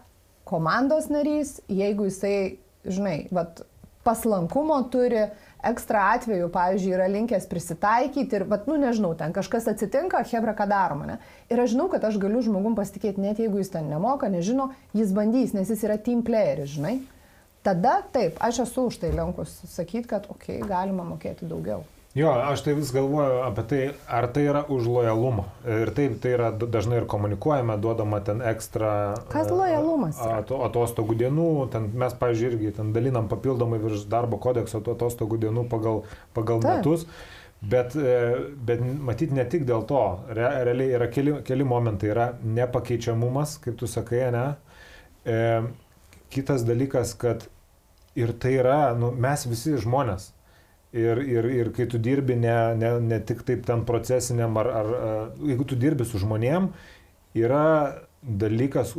komandos narys, jeigu jisai, žinai, vat, paslankumo turi, ekstra atveju, pavyzdžiui, yra linkęs prisitaikyti ir, vat, nu nežinau, ten kažkas atsitinka, hebra, ką daroma, ne? Ir aš žinau, kad aš galiu žmogum pasitikėti, net jeigu jis ten nemoka, nežino, jis bandys, nes jis yra team playeris, žinai. Tada taip, aš esu už tai linkus sakyti, kad, okei, okay, galima mokėti daugiau. Jo, aš tai vis galvoju apie tai, ar tai yra už lojalumą. Ir taip, tai yra dažnai ir komunikuojame, duodama ten ekstra... Kas lojalumas? Atostogų dienų, ten mes, pavyzdžiui, irgi ten dalinam papildomai virš darbo kodekso atostogų dienų pagal, pagal taip. metus. Bet, e, bet matyt ne tik dėl to, Re, realiai yra keli, keli momentai, yra nepakeičiamumas, kaip tu sakai, ne. E, kitas dalykas, kad ir tai yra, nu, mes visi žmonės, Ir, ir, ir kai tu dirbi ne, ne, ne tik taip ten procesiniam, ar, ar jeigu tu dirbi su žmonėm, yra dalykas,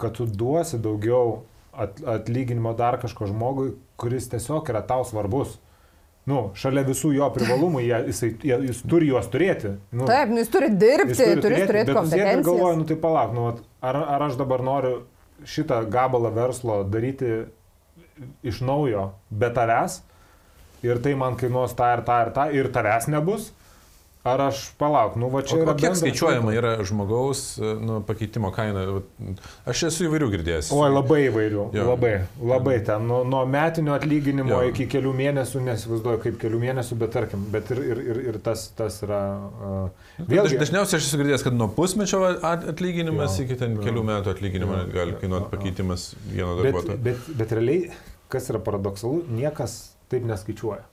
kad tu duosi daugiau atlyginimo dar kažko žmogui, kuris tiesiog yra tau svarbus. Nu, šalia visų jo privalumų, jie, jisai, jie, jis turi juos turėti. Nu, Taip, nu, jis turi dirbti, jis turi turėti, turėti, turėti kompetenciją. Ir galvoju, nu tai palauk, nu, ar, ar aš dabar noriu šitą gabalą verslo daryti iš naujo be tavęs, ir tai man kainuos tą ir tą ir tą ir tavęs nebus, Ar aš palauk, nu va čia o, yra. Kiek skaičiuojama yra žmogaus nu, pakeitimo kaina? Aš esu įvairių girdėjęs. O labai įvairių. Jo. Labai, labai ten. Nuo, nuo metinio atlyginimo jo. iki kelių mėnesių, nesivaizduoju kaip kelių mėnesių, bet tarkim, bet ir, ir, ir, ir tas, tas yra. Uh, vėlgi. Dažniausiai aš esu girdėjęs, kad nuo pusmečio atlyginimas jo. iki ten kelių metų atlyginimo gali kainuoti pakeitimas vieno darbuotojo. Bet, bet, bet realiai, kas yra paradoksalu, niekas taip neskaičiuoja.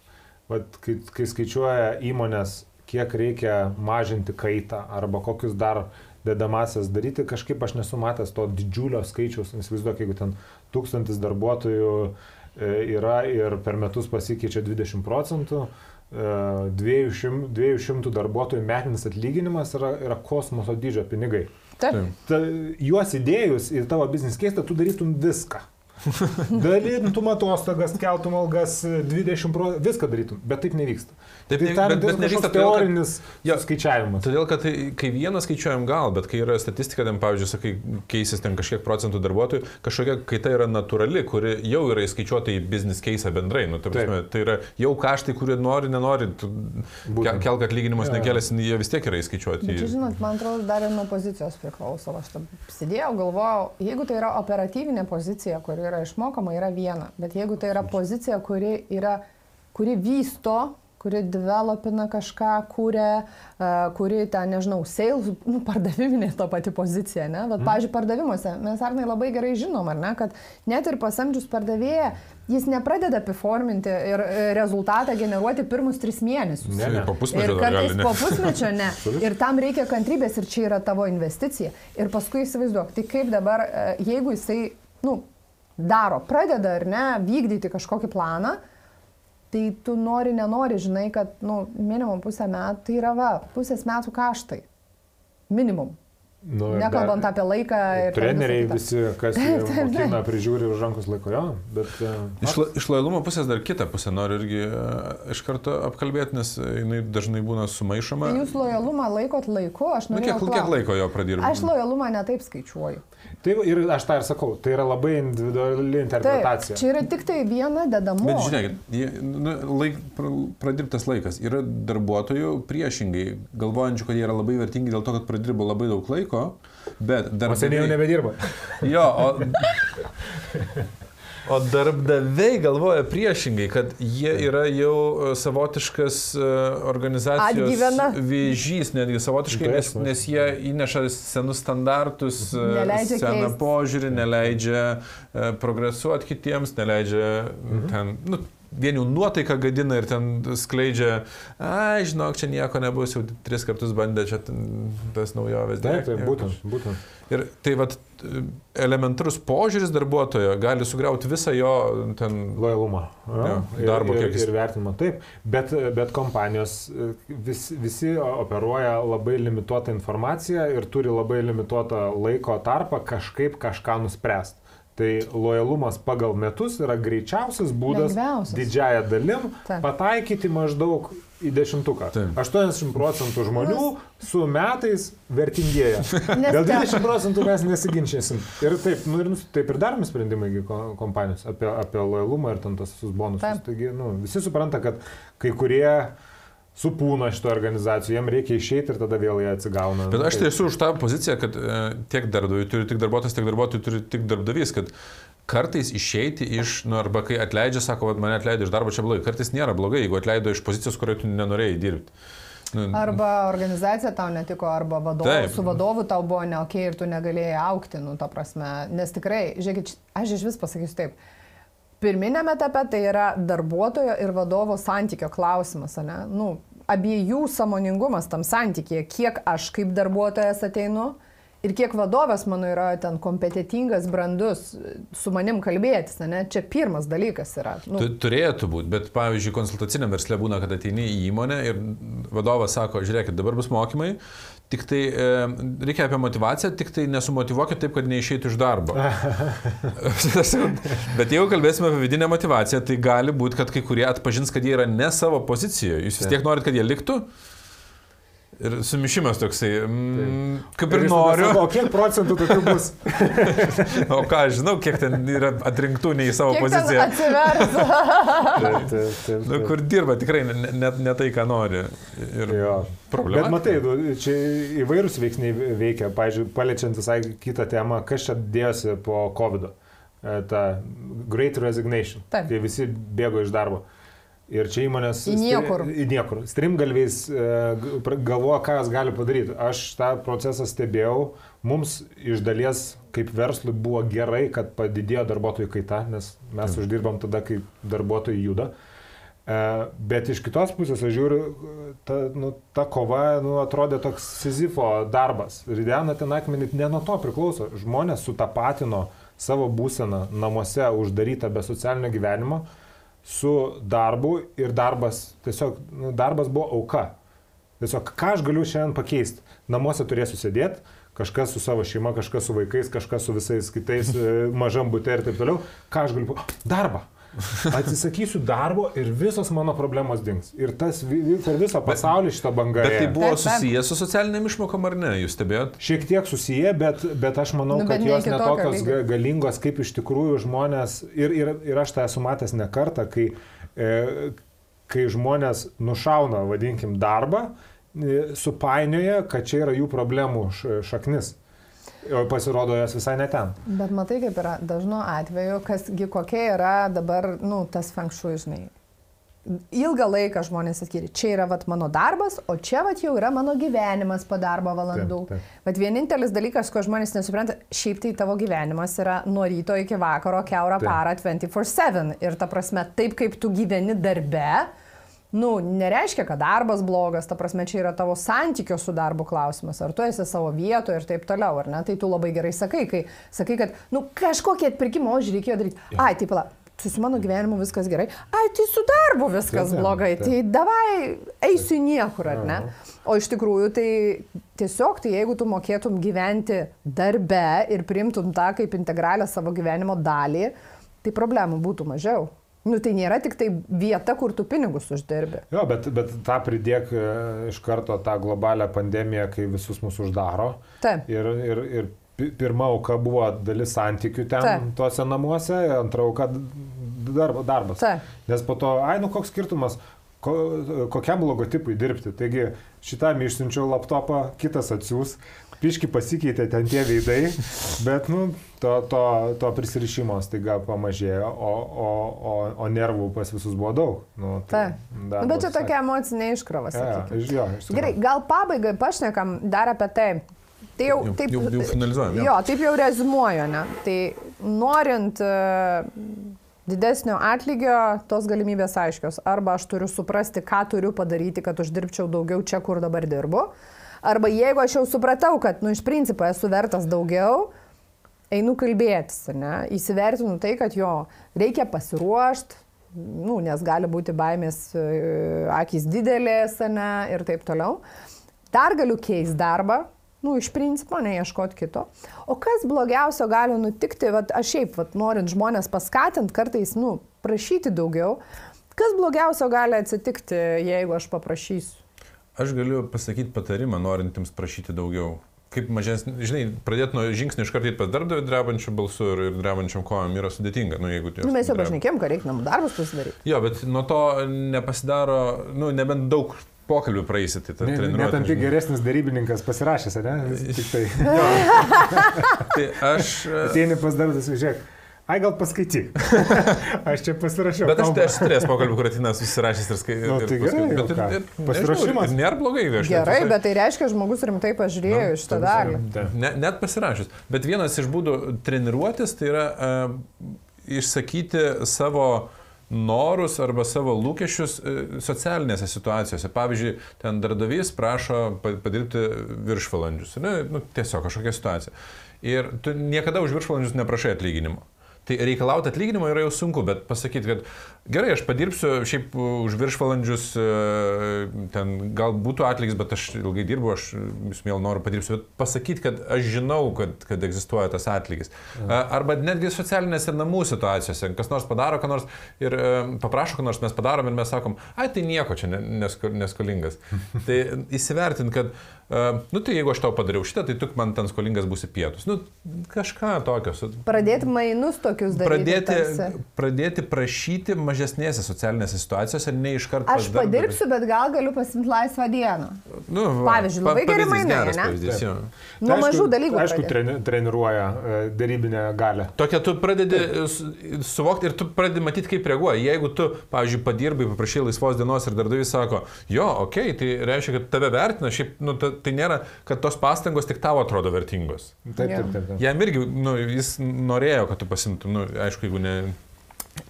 Vat, kai, kai skaičiuoja įmonės, kiek reikia mažinti kaitą arba kokius dar dedamasias daryti, kažkaip aš nesu matęs to didžiulio skaičiaus, įsivaizduok, jeigu ten tūkstantis darbuotojų e, yra ir per metus pasikeičia 20 procentų, 200, e, 200 darbuotojų metinis atlyginimas yra, yra kosmoso dydžio pinigai. Taip. Ta, juos įdėjus į tavo biznis keistą, tu darytum viską. Dalintum atostogas, keltum algas 20 procentų, viską darytum, bet taip nevyksta. Taip, tai tar, bet, bet nevyksta teorinis jo, skaičiavimas. Todėl, kad tai, kai vieną skaičiuojam gal, bet kai yra statistika, ten, pavyzdžiui, sakai, keisis ten kažkiek procentų darbuotojų, kažkokia kaita yra natūrali, kuri jau yra įskaičiuota į business case bendrai. Nu, ta prasme, tai yra jau kaštai, kurie nori, nenori, kelk atlyginimus ja, nekelias, jie vis tiek yra įskaičiuoti. Bet, žinot, man atrodo, dar ir nuo pozicijos priklauso. Aš tam sėdėjau, galvojau, jeigu tai yra operatyvinė pozicija, kuri yra išmokama, yra viena. Bet jeigu tai yra pozicija, kuri, yra, kuri vysto kuri developina kažką, kūrė, kuri ten, nežinau, sales, nu, pardaviminė ta pati pozicija, ne? Bet, mm. pavyzdžiui, pardavimuose mes ar ne labai gerai žinom, ar ne, kad net ir pasamdžius pardavėją, jis nepradeda performinti ir e, rezultatą generuoti pirmus tris mėnesius. Ne, ne. po pusmečio. Ir kartais po pusmečio ne. ir tam reikia kantrybės ir čia yra tavo investicija. Ir paskui įsivaizduok, tai kaip dabar, e, jeigu jisai, nu, daro, pradeda ar ne, vykdyti kažkokį planą, tai tu nori, nenori, žinai, kad, nu, minimum pusę metų, tai yra va, pusės metų kaštai. Minimum. Nu, Nekalbant dar- apie laiką Treneriai visi, kas mokina, prižiūri už rankos laiko, jo, bet... e, Iš, la- iš lojalumo pusės dar kitą pusę noriu irgi e, iš karto apkalbėti, nes jinai dažnai būna sumaišoma. Tai jūs lojalumą laikot laiku, aš Nu, norėjau kiek, kiek laiko jo pradirba? Aš lojalumą netaip skaičiuoju. Tai ir aš tą ir sakau, tai yra labai individuali Taip, interpretacija. čia yra tik tai viena dedamo. Bet žiūrėkit, nu, laik, pra- pradirbtas laikas. Yra darbuotojų priešingai, galvojančių, kad jie yra labai vertingi dėl to, kad pradirbo labai daug laiko, bet O seniai jau darbdaviai... nebedirba. Jo, o... O darbdaviai galvoja priešingai, kad jie yra jau e, savotiškas e, organizacijos Atgyvena. vėžys, netgi savotiškai, nes, nes jie įneša senus standartus, e, Neleidžia seną keistis. požiūrį, neleidžia progresuoti kitiems, neleidžia Mhm. ten, nu, vien jų nuotaiką gadina ir ten skleidžia, ai, žinok, čia nieko nebus, jau tris kartus bandė čia ten tas naujoves. Taip, taip, būtent, būtent. Ir tai vad elementarus požiūris darbuotojo gali sugriauti visą jo ten... Lojalumą. Ir, darbo ir, kiekis. ir vertinimą. Taip, bet, bet kompanijos e, vis, visi operuoja labai limituotą informaciją ir turi labai limituotą laiko tarpą kažkaip kažką nuspręsti. Tai lojalumas pagal metus yra greičiausias būdas Lengviausias. didžiaja dalim Taip. pataikyti maždaug į dešimtuką. Taip. 80 procentų žmonių su metais vertingėja. Dėl ten- 20 procentų mes nesiginčysim. Ir taip, nu, ir, taip ir daromi sprendimai kompanijos apie, apie lojalumą ir ten tas visus bonusus. Taip. Taigi, nu, visi supranta, kad kai kurie supūna šito organizacijų, jiem reikia išeiti ir tada vėl jie atsigauna. Bet aš tai esu už tą poziciją, kad e, tiek darbdaviai turi tik darbuotojas, tiek darbuotojai turi tik darbdavys, kad kartais išeiti iš, nu, arba kai atleidžia, sako, kad mane atleido iš darbo, čia blogai. Kartais nėra blogai, jeigu atleido iš pozicijos, kurioje tu nenorėjai dirbti. Nu, Arba organizacija tau netiko, arba vadovu, Taip. su vadovu tau buvo ne ok ir tu negalėjai aukti, nu, ta prasme. Nes tikrai, žiūrėkit, aš iš vis pasakysiu taip. Pirminėme etape tai yra darbuotojo ir vadovo santykio klausimas, ne? Nu, abiejų samoningumas tam santykėje, kiek aš kaip darbuotojas ateinu ir kiek vadovas mano yra ten kompetitingas, brandus, su manim kalbėtis, ne? Čia pirmas dalykas yra. Nu, Tu, turėtų būti, bet pavyzdžiui, konsultaciniam verslė būna, kad ateini į įmonę ir vadovas sako, žiūrėkit, dabar bus mokymai, tik tai e, reikia apie motivaciją, tik tai nesumotivuokit taip, kad neišeitų iš darbo. bet jeigu kalbėsime apie vidinę motivaciją, tai gali būti, kad kai kurie atpažins, kad jie yra ne savo pozicijoje. Jūs vis tiek norit, kad jie liktų. Ir sumišimas toksai, mm, kaip ir tada noriu. Sako, o kiek procentų tokių bus? O ką, aš žinau, kiek ten yra atrinktų ne į savo kiek ten poziciją. Taip, taip, taip, Nu, kur dirba tikrai ne, ne, ne tai, ką nori. Ir Jo. problema. Bet matai, čia įvairūs veiksniai veikia. Pavyzdžiui, paliečiant visai kitą temą, kas čia dėjosi po COVID. -o. Ta Great Resignation. Taip. Kai visi bėgo iš darbo. Ir čia įmonės... Į niekur. Į niekur. Strimgalviais e, galvoja, ką jas gali padaryti. Aš tą procesą stebėjau. Mums iš dalies kaip verslui buvo gerai, kad padidėjo darbuotojų kaita, nes mes uždirbam tada, kai darbuotojai juda. E, Bet iš kitos pusės, aš žiūriu, ta, nu, ta kova nu, atrodė toks Sizifo darbas. Ir Diana ten akmenį ne nuo to priklauso. Žmonės sutapatino savo būseną namuose uždarytą be socialinio gyvenimo su darbu ir darbas, tiesiog nu, darbas buvo auka. Tiesiog ką aš galiu šiandien pakeisti? Namuose turėsiu sėdėti, kažkas su savo šeima, kažkas su vaikais, kažkas su visais kitais e, mažam būte ir taip toliau. Ką aš galiu? Darbą. Atsisakysiu darbo ir visos mano problemos dings. Ir tas per visą pasaulį šitą bangą. Bet tai buvo susijęs su socialiniam išmokom ar ne, jūs stebėjot? Šiek tiek susiję, bet, bet aš manau, Nu, bet kad jos netokios lygio. ga- galingos, kaip iš tikrųjų žmonės, ir, ir, ir aš tą esu matęs ne kartą, kai, e, kai žmonės nušauna, vadinkim, darbą, e, supainioja, kad čia yra jų problemų šaknis. O pasirodo, jos visai neten. Bet matai, kaip yra dažnu atveju, kasgi kokia yra dabar, nu, tas fenkšui, žinai. Ilgą laiką žmonės atskiri, čia yra vat, mano darbas, o čia vat, jau yra mano gyvenimas po darbo valandų. Taip, taip. Bet vienintelis dalykas, ko žmonės nesupranta, šiaip tai tavo gyvenimas yra nuo ryto iki vakaro, keurą parą 24-7. Ir ta prasme, taip kaip tu gyveni darbe, nu, nereiškia, kad darbas blogas, ta prasme, čia yra tavo santykio su darbu klausimas, ar tu esi savo vietoje ir taip toliau, ar ne? Tai tu labai gerai sakai, kai sakai, kad, nu, kažkokį atpirkimo ožį reikėjo daryti. Ai, taip, la, tai su mano gyvenimu viskas gerai, ai, tai su darbu viskas taip, blogai, taip. tai davai eisiu niekur, ar ne? O iš tikrųjų, tai tiesiog, tai jeigu tu mokėtum gyventi darbe ir primtum tą kaip integralią savo gyvenimo dalį, tai problemų būtų mažiau. Nu, tai nėra tik tai vieta, kur tu pinigus uždirbi. Jo, bet, bet tą pridėk e, iš karto tą globalią pandemiją, kai visus mūsų uždaro. Taip. Ir, ir, ir pi- pirma auka buvo dalis santykių ten Taip. tuose namuose, antra auka darbo, darbas. Taip. Nes po to, ai, nu koks skirtumas, ko, kokiam logotipui dirbti. Taigi šitam išsiunčiau laptopą, kitas atsiūs, piški pasikeitė ten tie veidai, bet, nu, to, to, to prisirišimo staiga pamažėjo, o, o, o, o nervų pas visus buvo daug. Nu, Taip. Nu, darbo bet čia tokia emocinė iškrova, Ja, tikrųjų. Gerai, gal pabaigai pašnekam dar apie tai. Tai jau, Jau- taip, jau- jau finalizuojam, jo. Taip jau rezumuoju, ne? Tai norint e, didesnio atlygio, tos galimybės aiškios. Arba aš turiu suprasti, ką turiu padaryti, kad uždirbčiau daugiau čia, kur dabar dirbu. Arba jeigu aš jau supratau, kad, nu, iš principo esu vertas daugiau, einu kalbėtis, ne? Įsivertinu tai, kad jo reikia pasiruošti, nu, nes gali būti baimės e, akis didelės, ne, ir taip toliau. Dar galiu keisti darbą, nu, iš principo, neieškoti kito. O kas blogiausio gali nutikti, vat, aš šiaip, vat, norint žmonės paskatinti, kartais, nu, prašyti daugiau, kas blogiausio gali atsitikti, jeigu aš paprašysiu? Aš galiu pasakyti patarimą, norintiems prašyti daugiau. Kaip mažesnį, žinai, pradėti nuo žingsnių iš karto pas darbdavį drebančių balsų ir, ir drebančiam kojom yra sudėtinga. Nu, Nu, mes jau pašnekėm, ką reikia namų darbus pasidaryti. Jo, bet nuo to nepasidaro, nu, nebent daug pokalbių praeisi, tai ta Ne- treniruotė. Netampi žinai. geresnis darybininkas pasirašęs, ne? Tik tai. Tai aš... e, Ateini pas darbus, žiūrėk. Ai, gal paskaityk. aš čia pasirašiau. Bet aš, kalbą. aš turėjęs pokalbį, kur atina susirašęs ir skaitai. Nu, tai gerai, jau ką. Pasiruošimas. Nėra blogai, aš Gerai, net- bet tai reiškia, žmogus rimtai pažiūrėjo Nu, iš šitą dalį. Ne, net pasirašęs. Bet vienas iš būdų treniruotis tai yra uh, išsakyti savo norus arba savo lūkesčius e, socialinėse situacijose. Pavyzdžiui, ten darbdavys prašo pa- padirbti viršvalandžius. Ne? Nu, tiesiog kažkokia situacija. Ir tu niekada už viršvalandžius neprašai atlyginimo. Tai reikalauti atlyginimo yra jau sunku, bet pasakyti, kad gerai, aš padirbsiu šiaip už viršvalandžius, e, ten gal būtų atlygis, bet aš ilgai dirbu, aš vis mėl noriu padirbsiu, bet pasakyti, kad aš žinau, kad, kad egzistuoja tas atlygis. Arba netgi socialinėse namų situacijose, kas nors padaro, ką nors ir e, paprašo, ką nors mes padarom ir mes sakom, ai tai nieko čia ne- nesko, neskolingas. tai įsivertint, kad, nu tai jeigu aš tau padariau šitą, tai tu man ten skolingas būsi pietus. Nu, kažką tokio. Pradėti mainus tokius daryti. Pradėti, tarsi. pradėti prašyti mažesnėse socialinėse situacijose, ne iš karto. Aš padirbsiu, bet gal galiu pasimti laisvą dieną. Nu, va, Pavyzdžiui, labai pa- geri mainai, pavyzdys, jo. Nuo Tai mažų dalykų. Aišku, treni, treniruoja e, darybinę galę. Tokia tu pradedi su- suvokti ir tu pradedi matyti, kaip reaguoja. Jeigu tu, pavyzdžiui, padirbai, paprašai laisvos dienos ir darbdavys sako, jo, okei, okay, tai reiškia, kad tave vertina, šiaip, nu, ta, tai nėra, kad tos pastangos tik tavo atrodo vertingos. Taip, taip, taip. taip. Jam irgi, nu, jis norėjo, kad tu pasimtum, nu, aišku, jeigu ne,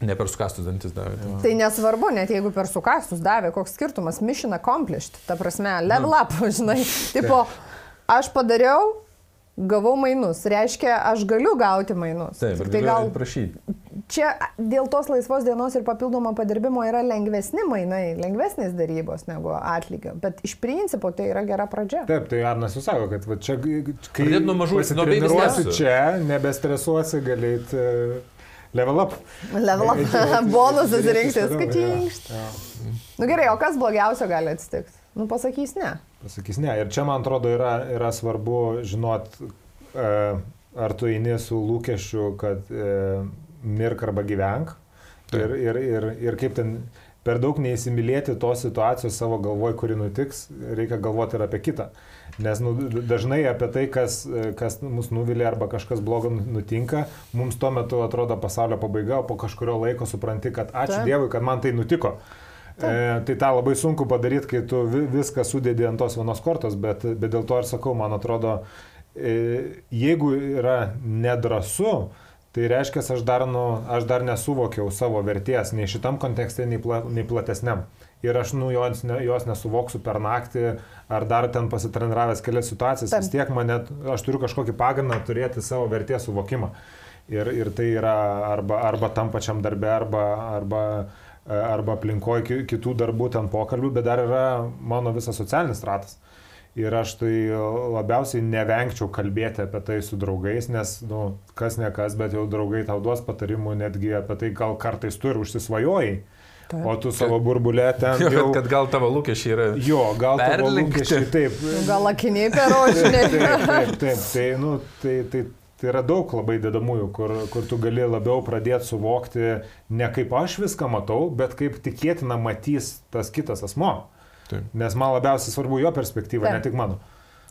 ne per sukastus dantis davė. Tai. Tai nesvarbu, net jeigu per sukastus davė, koks skirtumas, mission accomplished, ta prasme, level up, žinai, tipo, aš padariau, gavau mainus, reiškia, aš galiu gauti mainus. Taip, tai gal prašyti. čia dėl tos laisvos dienos ir papildomo padirbimo yra lengvesni mainai, lengvesnės darybos negu atlygio, bet iš principo tai yra gera pradžia. Taip, tai Arnas jūs sako, kad va, čia, kai Pradėt nuo mažų- nuo stepsų. čia, nebestresuosi, galėt uh, level up. Level up, bonusas rinksės, Toliau, kačinkšt. jo, jo. Nu gerai, o kas blogiausio gali atsitikti? Nu pasakys ne. Pasakys ne. Ir čia, man atrodo, yra, yra svarbu žinot, e, ar tu eini su lūkesčiu, kad e, mirk arba gyvenk. Taip. Ir, ir, ir, ir kaip ten per daug neįsimylėti tos situacijos savo galvoj, kuri nutiks, reikia galvoti ir apie kitą. Nes nu, dažnai apie tai, kas, e, kas mus nuvilia arba kažkas blogo nu- nutinka, mums tuo metu atrodo pasaulio pabaiga, o po kažkurio laiko supranti, kad ačiū Taip. Dievui, kad man tai nutiko. E, tai tą labai sunku padaryti, kai tu vi- viską sudėdi ant tos vienos kortos, bet, bet dėl to ir sakau, man atrodo, e, jeigu yra nedrasu, tai reiškia, aš dar, nu, aš dar nesuvokiau savo vertės nei šitam kontekste, nei, pla, nei platesniam. Ir aš nu, jos, ne, jos nesuvoksiu per naktį, ar dar ten pasitreniravęs kelias situacijas, Taip. vis tiek mane, aš turiu kažkokį pagrindą turėti savo vertės suvokimą. Ir, ir tai yra arba, arba tam pačiam darbe, arba, arba, arba aplinkoje kitų darbų ten pokalbių, bet dar yra mano visas socialinis ratas. Ir aš tai labiausiai nevengčiau kalbėti apie tai su draugais, nes, nu, kas ne kas, bet jau draugai tau duos patarimų netgi apie tai, gal kartais tu ir užsisvajojai. Taip. O tu savo burbulė ten. Jau... Kad, kad gal tavo lūkesčiai yra. Jo, gal tavo lūkesčiai taip. Gal akiniai perožiniai. taip, taip, taip. Tai, nu, tai, tai, tai yra daug labai dedamųjų, kur, kur tu gali labiau pradėti suvokti ne kaip aš viską matau, bet kaip tikėtina matys tas kitas asmo. Taip. Nes man labiausiai svarbu jo perspektyva, Taip. ne tik mano.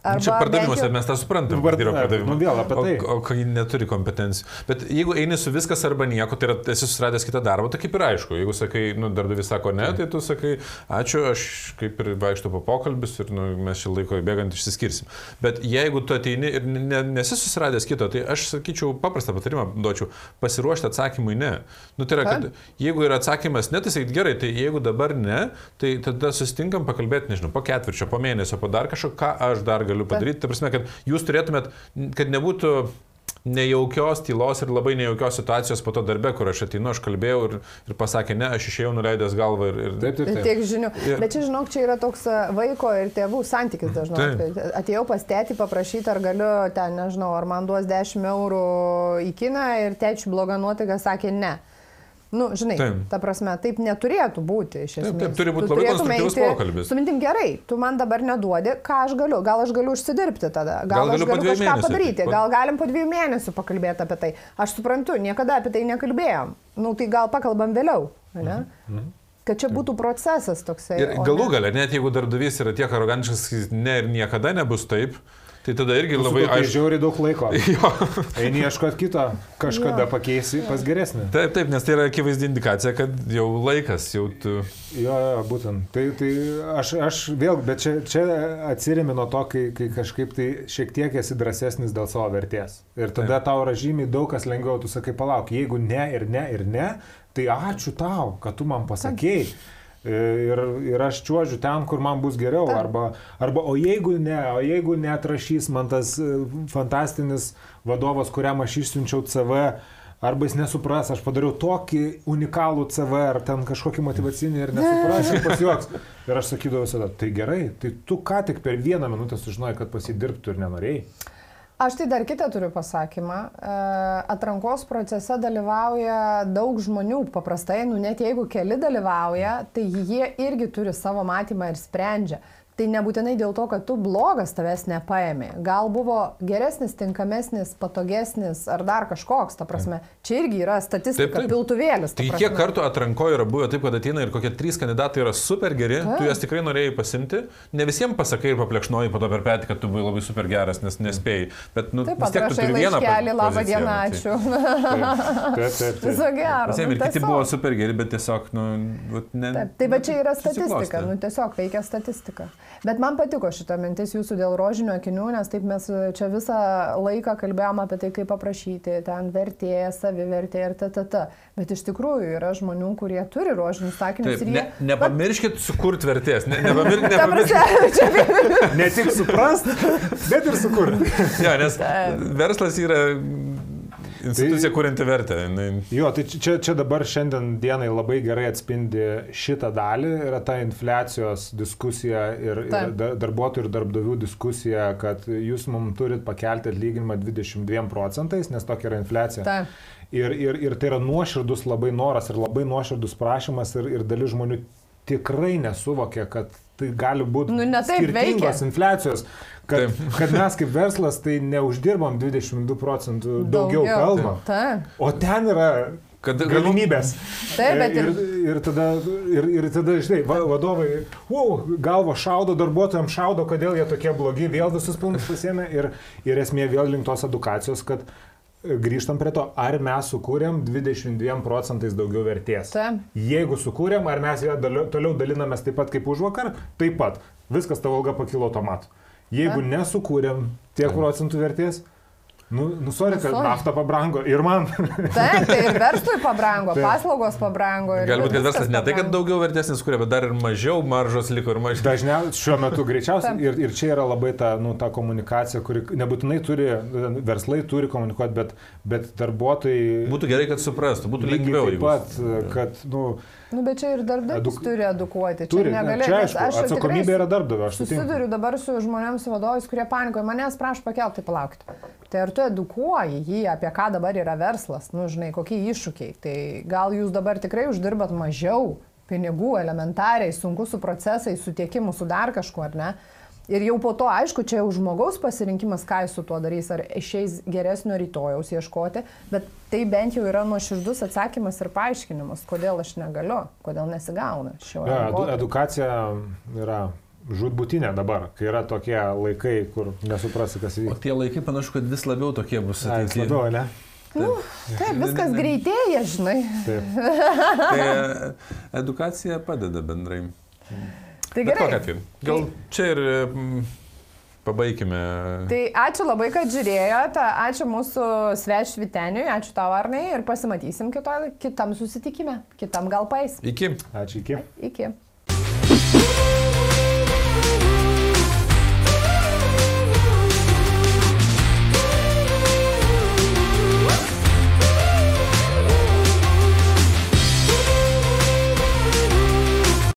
Arba Čia pardavimas, jau... mes tą suprantam, kad yra pardavimas. Nu, vėl apie tai. O, o kai neturi kompetencijų. Bet jeigu eini su viskas arba nieko, tai yra esi susiradęs kitą darbą, tai kaip ir aišku. Jeigu sakai, nu, darbdavys sako ne, tai tu sakai, ačiū, aš kaip ir vaikštų po pokalbis ir nu, mes šį laiko bėgant išsiskirsim. Bet jeigu tu ateini ir ne, nesi susiradęs kito, tai aš sakyčiau, paprastą patarimą duočiau, pasiruošti atsakymui ne. Nu, tai yra, kad jeigu yra atsakymas ne, tai sakyt gerai, tai jeigu dabar ne, tai tada susitinkam pakalbėti, nežinau, po ketvirčio, po mėnesio, po dar kažko, ką aš dar galiu galiu padaryti. Tai prasme, kad jūs turėtumėt, kad nebūtų nejaukios tylos ir labai nejaukios situacijos po to darbe, kur aš ateinu, aš kalbėjau ir, ir pasakė, ne, aš išėjau nuleidęs galvą ir... ir... Taip, taip, taip. Tiek žinių. Ir... Bet čia, žinok, čia yra toks vaiko ir tėvų santykis dažnai. Atėjau pas tėtį paprašyti, ar galiu ten, nežinau, ar man duos 10 eurų į kiną ir tėčių bloga nuotaika sakė ne. Nu, žinai, taip. ta prasme, taip neturėtų būti iš esmės. Taip, taip turi būti labai konstruktyvus pokalbis. Su mintim gerai, tu man dabar neduodi, ką aš galiu, gal aš galiu užsidirbti tada, gal, gal aš galiu kažką mėnesių, padaryti, taip, gal galim po dviejų mėnesių pakalbėti apie tai. Aš suprantu, niekada apie tai nekalbėjom. Nu, tai gal pakalbam vėliau, ne? Mhm. Kad čia būtų procesas toksai. Ir galų gale, net jeigu darbdavys yra tiek arogantiškas, ne ir niekada nebus taip, Tai tada irgi labai aišku. Žiauriai daug laiko. jo. Eini ieškot kito, kažkada jo. pakeisi pas geresnį. Taip, taip, nes tai yra akivaizdi indikacija, kad jau laikas, jau tu. Jo, jo būtent. Tai, tai aš, aš vėl, bet čia, čia atsirimi nuo to, kai, kai kažkaip tai šiek tiek esi drąsesnis dėl savo vertės. Ir tada taip. tau yra žymiai daug kas lengviau, tu sakai, palauk, jeigu ne ir ne ir ne, tai ačiū tau, kad tu man pasakėjai. Taip ir, ir aš čiuožiu ten, kur man bus geriau. Arba, arba o jeigu ne, o jeigu neatrašys man tas e, fantastinis vadovas, kuriam aš išsiunčiau CV, arba jis nesupras, aš padariau tokį unikalų CV ar ten kažkokį motivacinį ir nesupras ir pasijuoks. Ir aš sakydavau visada, tai gerai, tai tu ką tik per vieną minutę sužinojai, kad pasidirbtų ir nenorėjai. Aš tai dar kitą turiu pasakymą. E, atrankos procese dalyvauja daug žmonių. Paprastai, nu net jeigu keli dalyvauja, tai jie irgi turi savo matymą ir sprendžia tai nebūtinai dėl to, kad tu blogas tavęs nepaėmė. Gal buvo geresnis, tinkamesnis, patogesnis ar dar kažkoks, ta prasme. Čia irgi yra statistika, taip, taip. piltuvėlis. Tai kiek kartų atrankoje yra buvę taip, kad ateina ir kokie trys kandidatai yra super geri, taip. tu juos tikrai norėjai pasimti, ne visiems pasakai ir paplekšnoji po to per petį, kad tu buvai labai super geras, nes nespėjai. Bet nu, taip, vis tiek tu turi vieną kelį, labą dieną, ačiū. Viso gero. Visiems ir kiti buvo super geri, bet tiesiog, nu, ne. Taip, tai va čia yra statistika, nu tiesiog veikia statistika. Bet man patiko šita mintis jūsų dėl rožinio akinių, nes taip mes čia visą laiką kalbėjom apie tai, kaip paprašyti, ten vertė, savivertė ir tt. Bet iš tikrųjų yra žmonių, kurie turi rožinius akinius taip, ir jie... Ne, nepamirškit sukurti vertės. Ne, nepamir, nepamirškit. ne tik suprast, bet ir sukurti. ja, nes verslas yra institucija, tai, kurianti vertę. Jinai... Jo, tai čia, čia dabar šiandien dienai labai gerai atspindi šitą dalį, yra ta infliacijos diskusija ir, Taip. ir darbuotojų ir darbdavių diskusija, kad jūs mums turit pakelti atlyginimą 22 procentais, nes tokia yra infliacija. Taip. Ir, ir, ir tai yra nuoširdus labai noras ir labai nuoširdus prašymas ir, ir dalis žmonių tikrai nesuvokia, kad tai gali būti nu, skirtingos veikia. infliacijos. Kad, Taip. kad mes kaip verslas tai neuždirbam 22 procentų daugiau, daugiau pelno. O ten yra kad, galimybės. Taip, bet ir... Ir, ir, tada, ir, ir tada, žinai, va, vadovai, wow, galvo šaudo, darbuotojams šaudo, kodėl jie tokie blogi, vėl visus planus pasėmė ir, ir esmė vėl link tos edukacijos, kad grįžtam prie to, ar mes sukūrėm 22 procentais daugiau vertės. Ta. Jeigu sukūrėm, ar mes ją toliau dalinamės taip pat kaip už vakar, taip pat. Viskas tavo alga pakilo automatu. Jeigu nesukūrėm tiek procentų vertės, Nu, nu sorry, kad sorry. nafta pabrango ir man. Taip, tai ir verslui pabrango, Taip. paslaugos pabrango. ir Galbūt, kad verslas ne tai, kad daugiau vertesnis kuria, bet dar ir mažiau maržos liko ir mažiau. Dažniausiai šiuo metu greičiausiai ir, ir čia yra labai ta, nu, ta komunikacija, kuri nebūtinai turi, verslai turi komunikuoti, bet, bet darbuotojai Būtų gerai, kad suprastų, būtų lengviau. Taip jeigu- pat, kad, nu, Nu, bet čia ir darbdavys Eduk- turi edukuoti. Čia turi, ne, negali, čia aišku, aš atsakomybė yra darbdavio, aš. Susiduriu dabar su žmonėms, su vadovais, kurie panikoja, manęs prašo pakelti, tai palaukit. Tai ar tu edukuoji jį, apie ką dabar yra verslas, nu, žinai, kokie iššūkiai. Tai gal jūs dabar tikrai uždirbat mažiau pinigų elementariai, sunku su procesais, su tiekimu, su dar kažkuo, ar ne? Ir jau po to, aišku, čia jau žmogaus pasirinkimas, ką jis su tuo darys, ar išeis geresnio rytojaus ieškoti, bet tai bent jau yra nuoširdus atsakymas ir paaiškinimas, kodėl aš negaliu, kodėl nesigauna šio. Ja, edu, edukacija yra žudbutinė dabar, kai yra tokie laikai, kur nesuprasi, kas O vyksta. tie laikai panašu, kad vis labiau tokie bus Ai, vis ateityje. labiau, ne? Nu, taip, viskas greitėja, žinai. Taip. Tai e, edukacija padeda bendrai. Tai Bet kokia gerai. atveju. Gal čia ir mm, pabaigime. Tai ačiū labai, kad žiūrėjote, ačiū mūsų svečiui Viteniui, ačiū tau Arnai ir pasimatysim kito, kitam susitikime, kitam gal pais. Iki. Ačiū iki. Iki.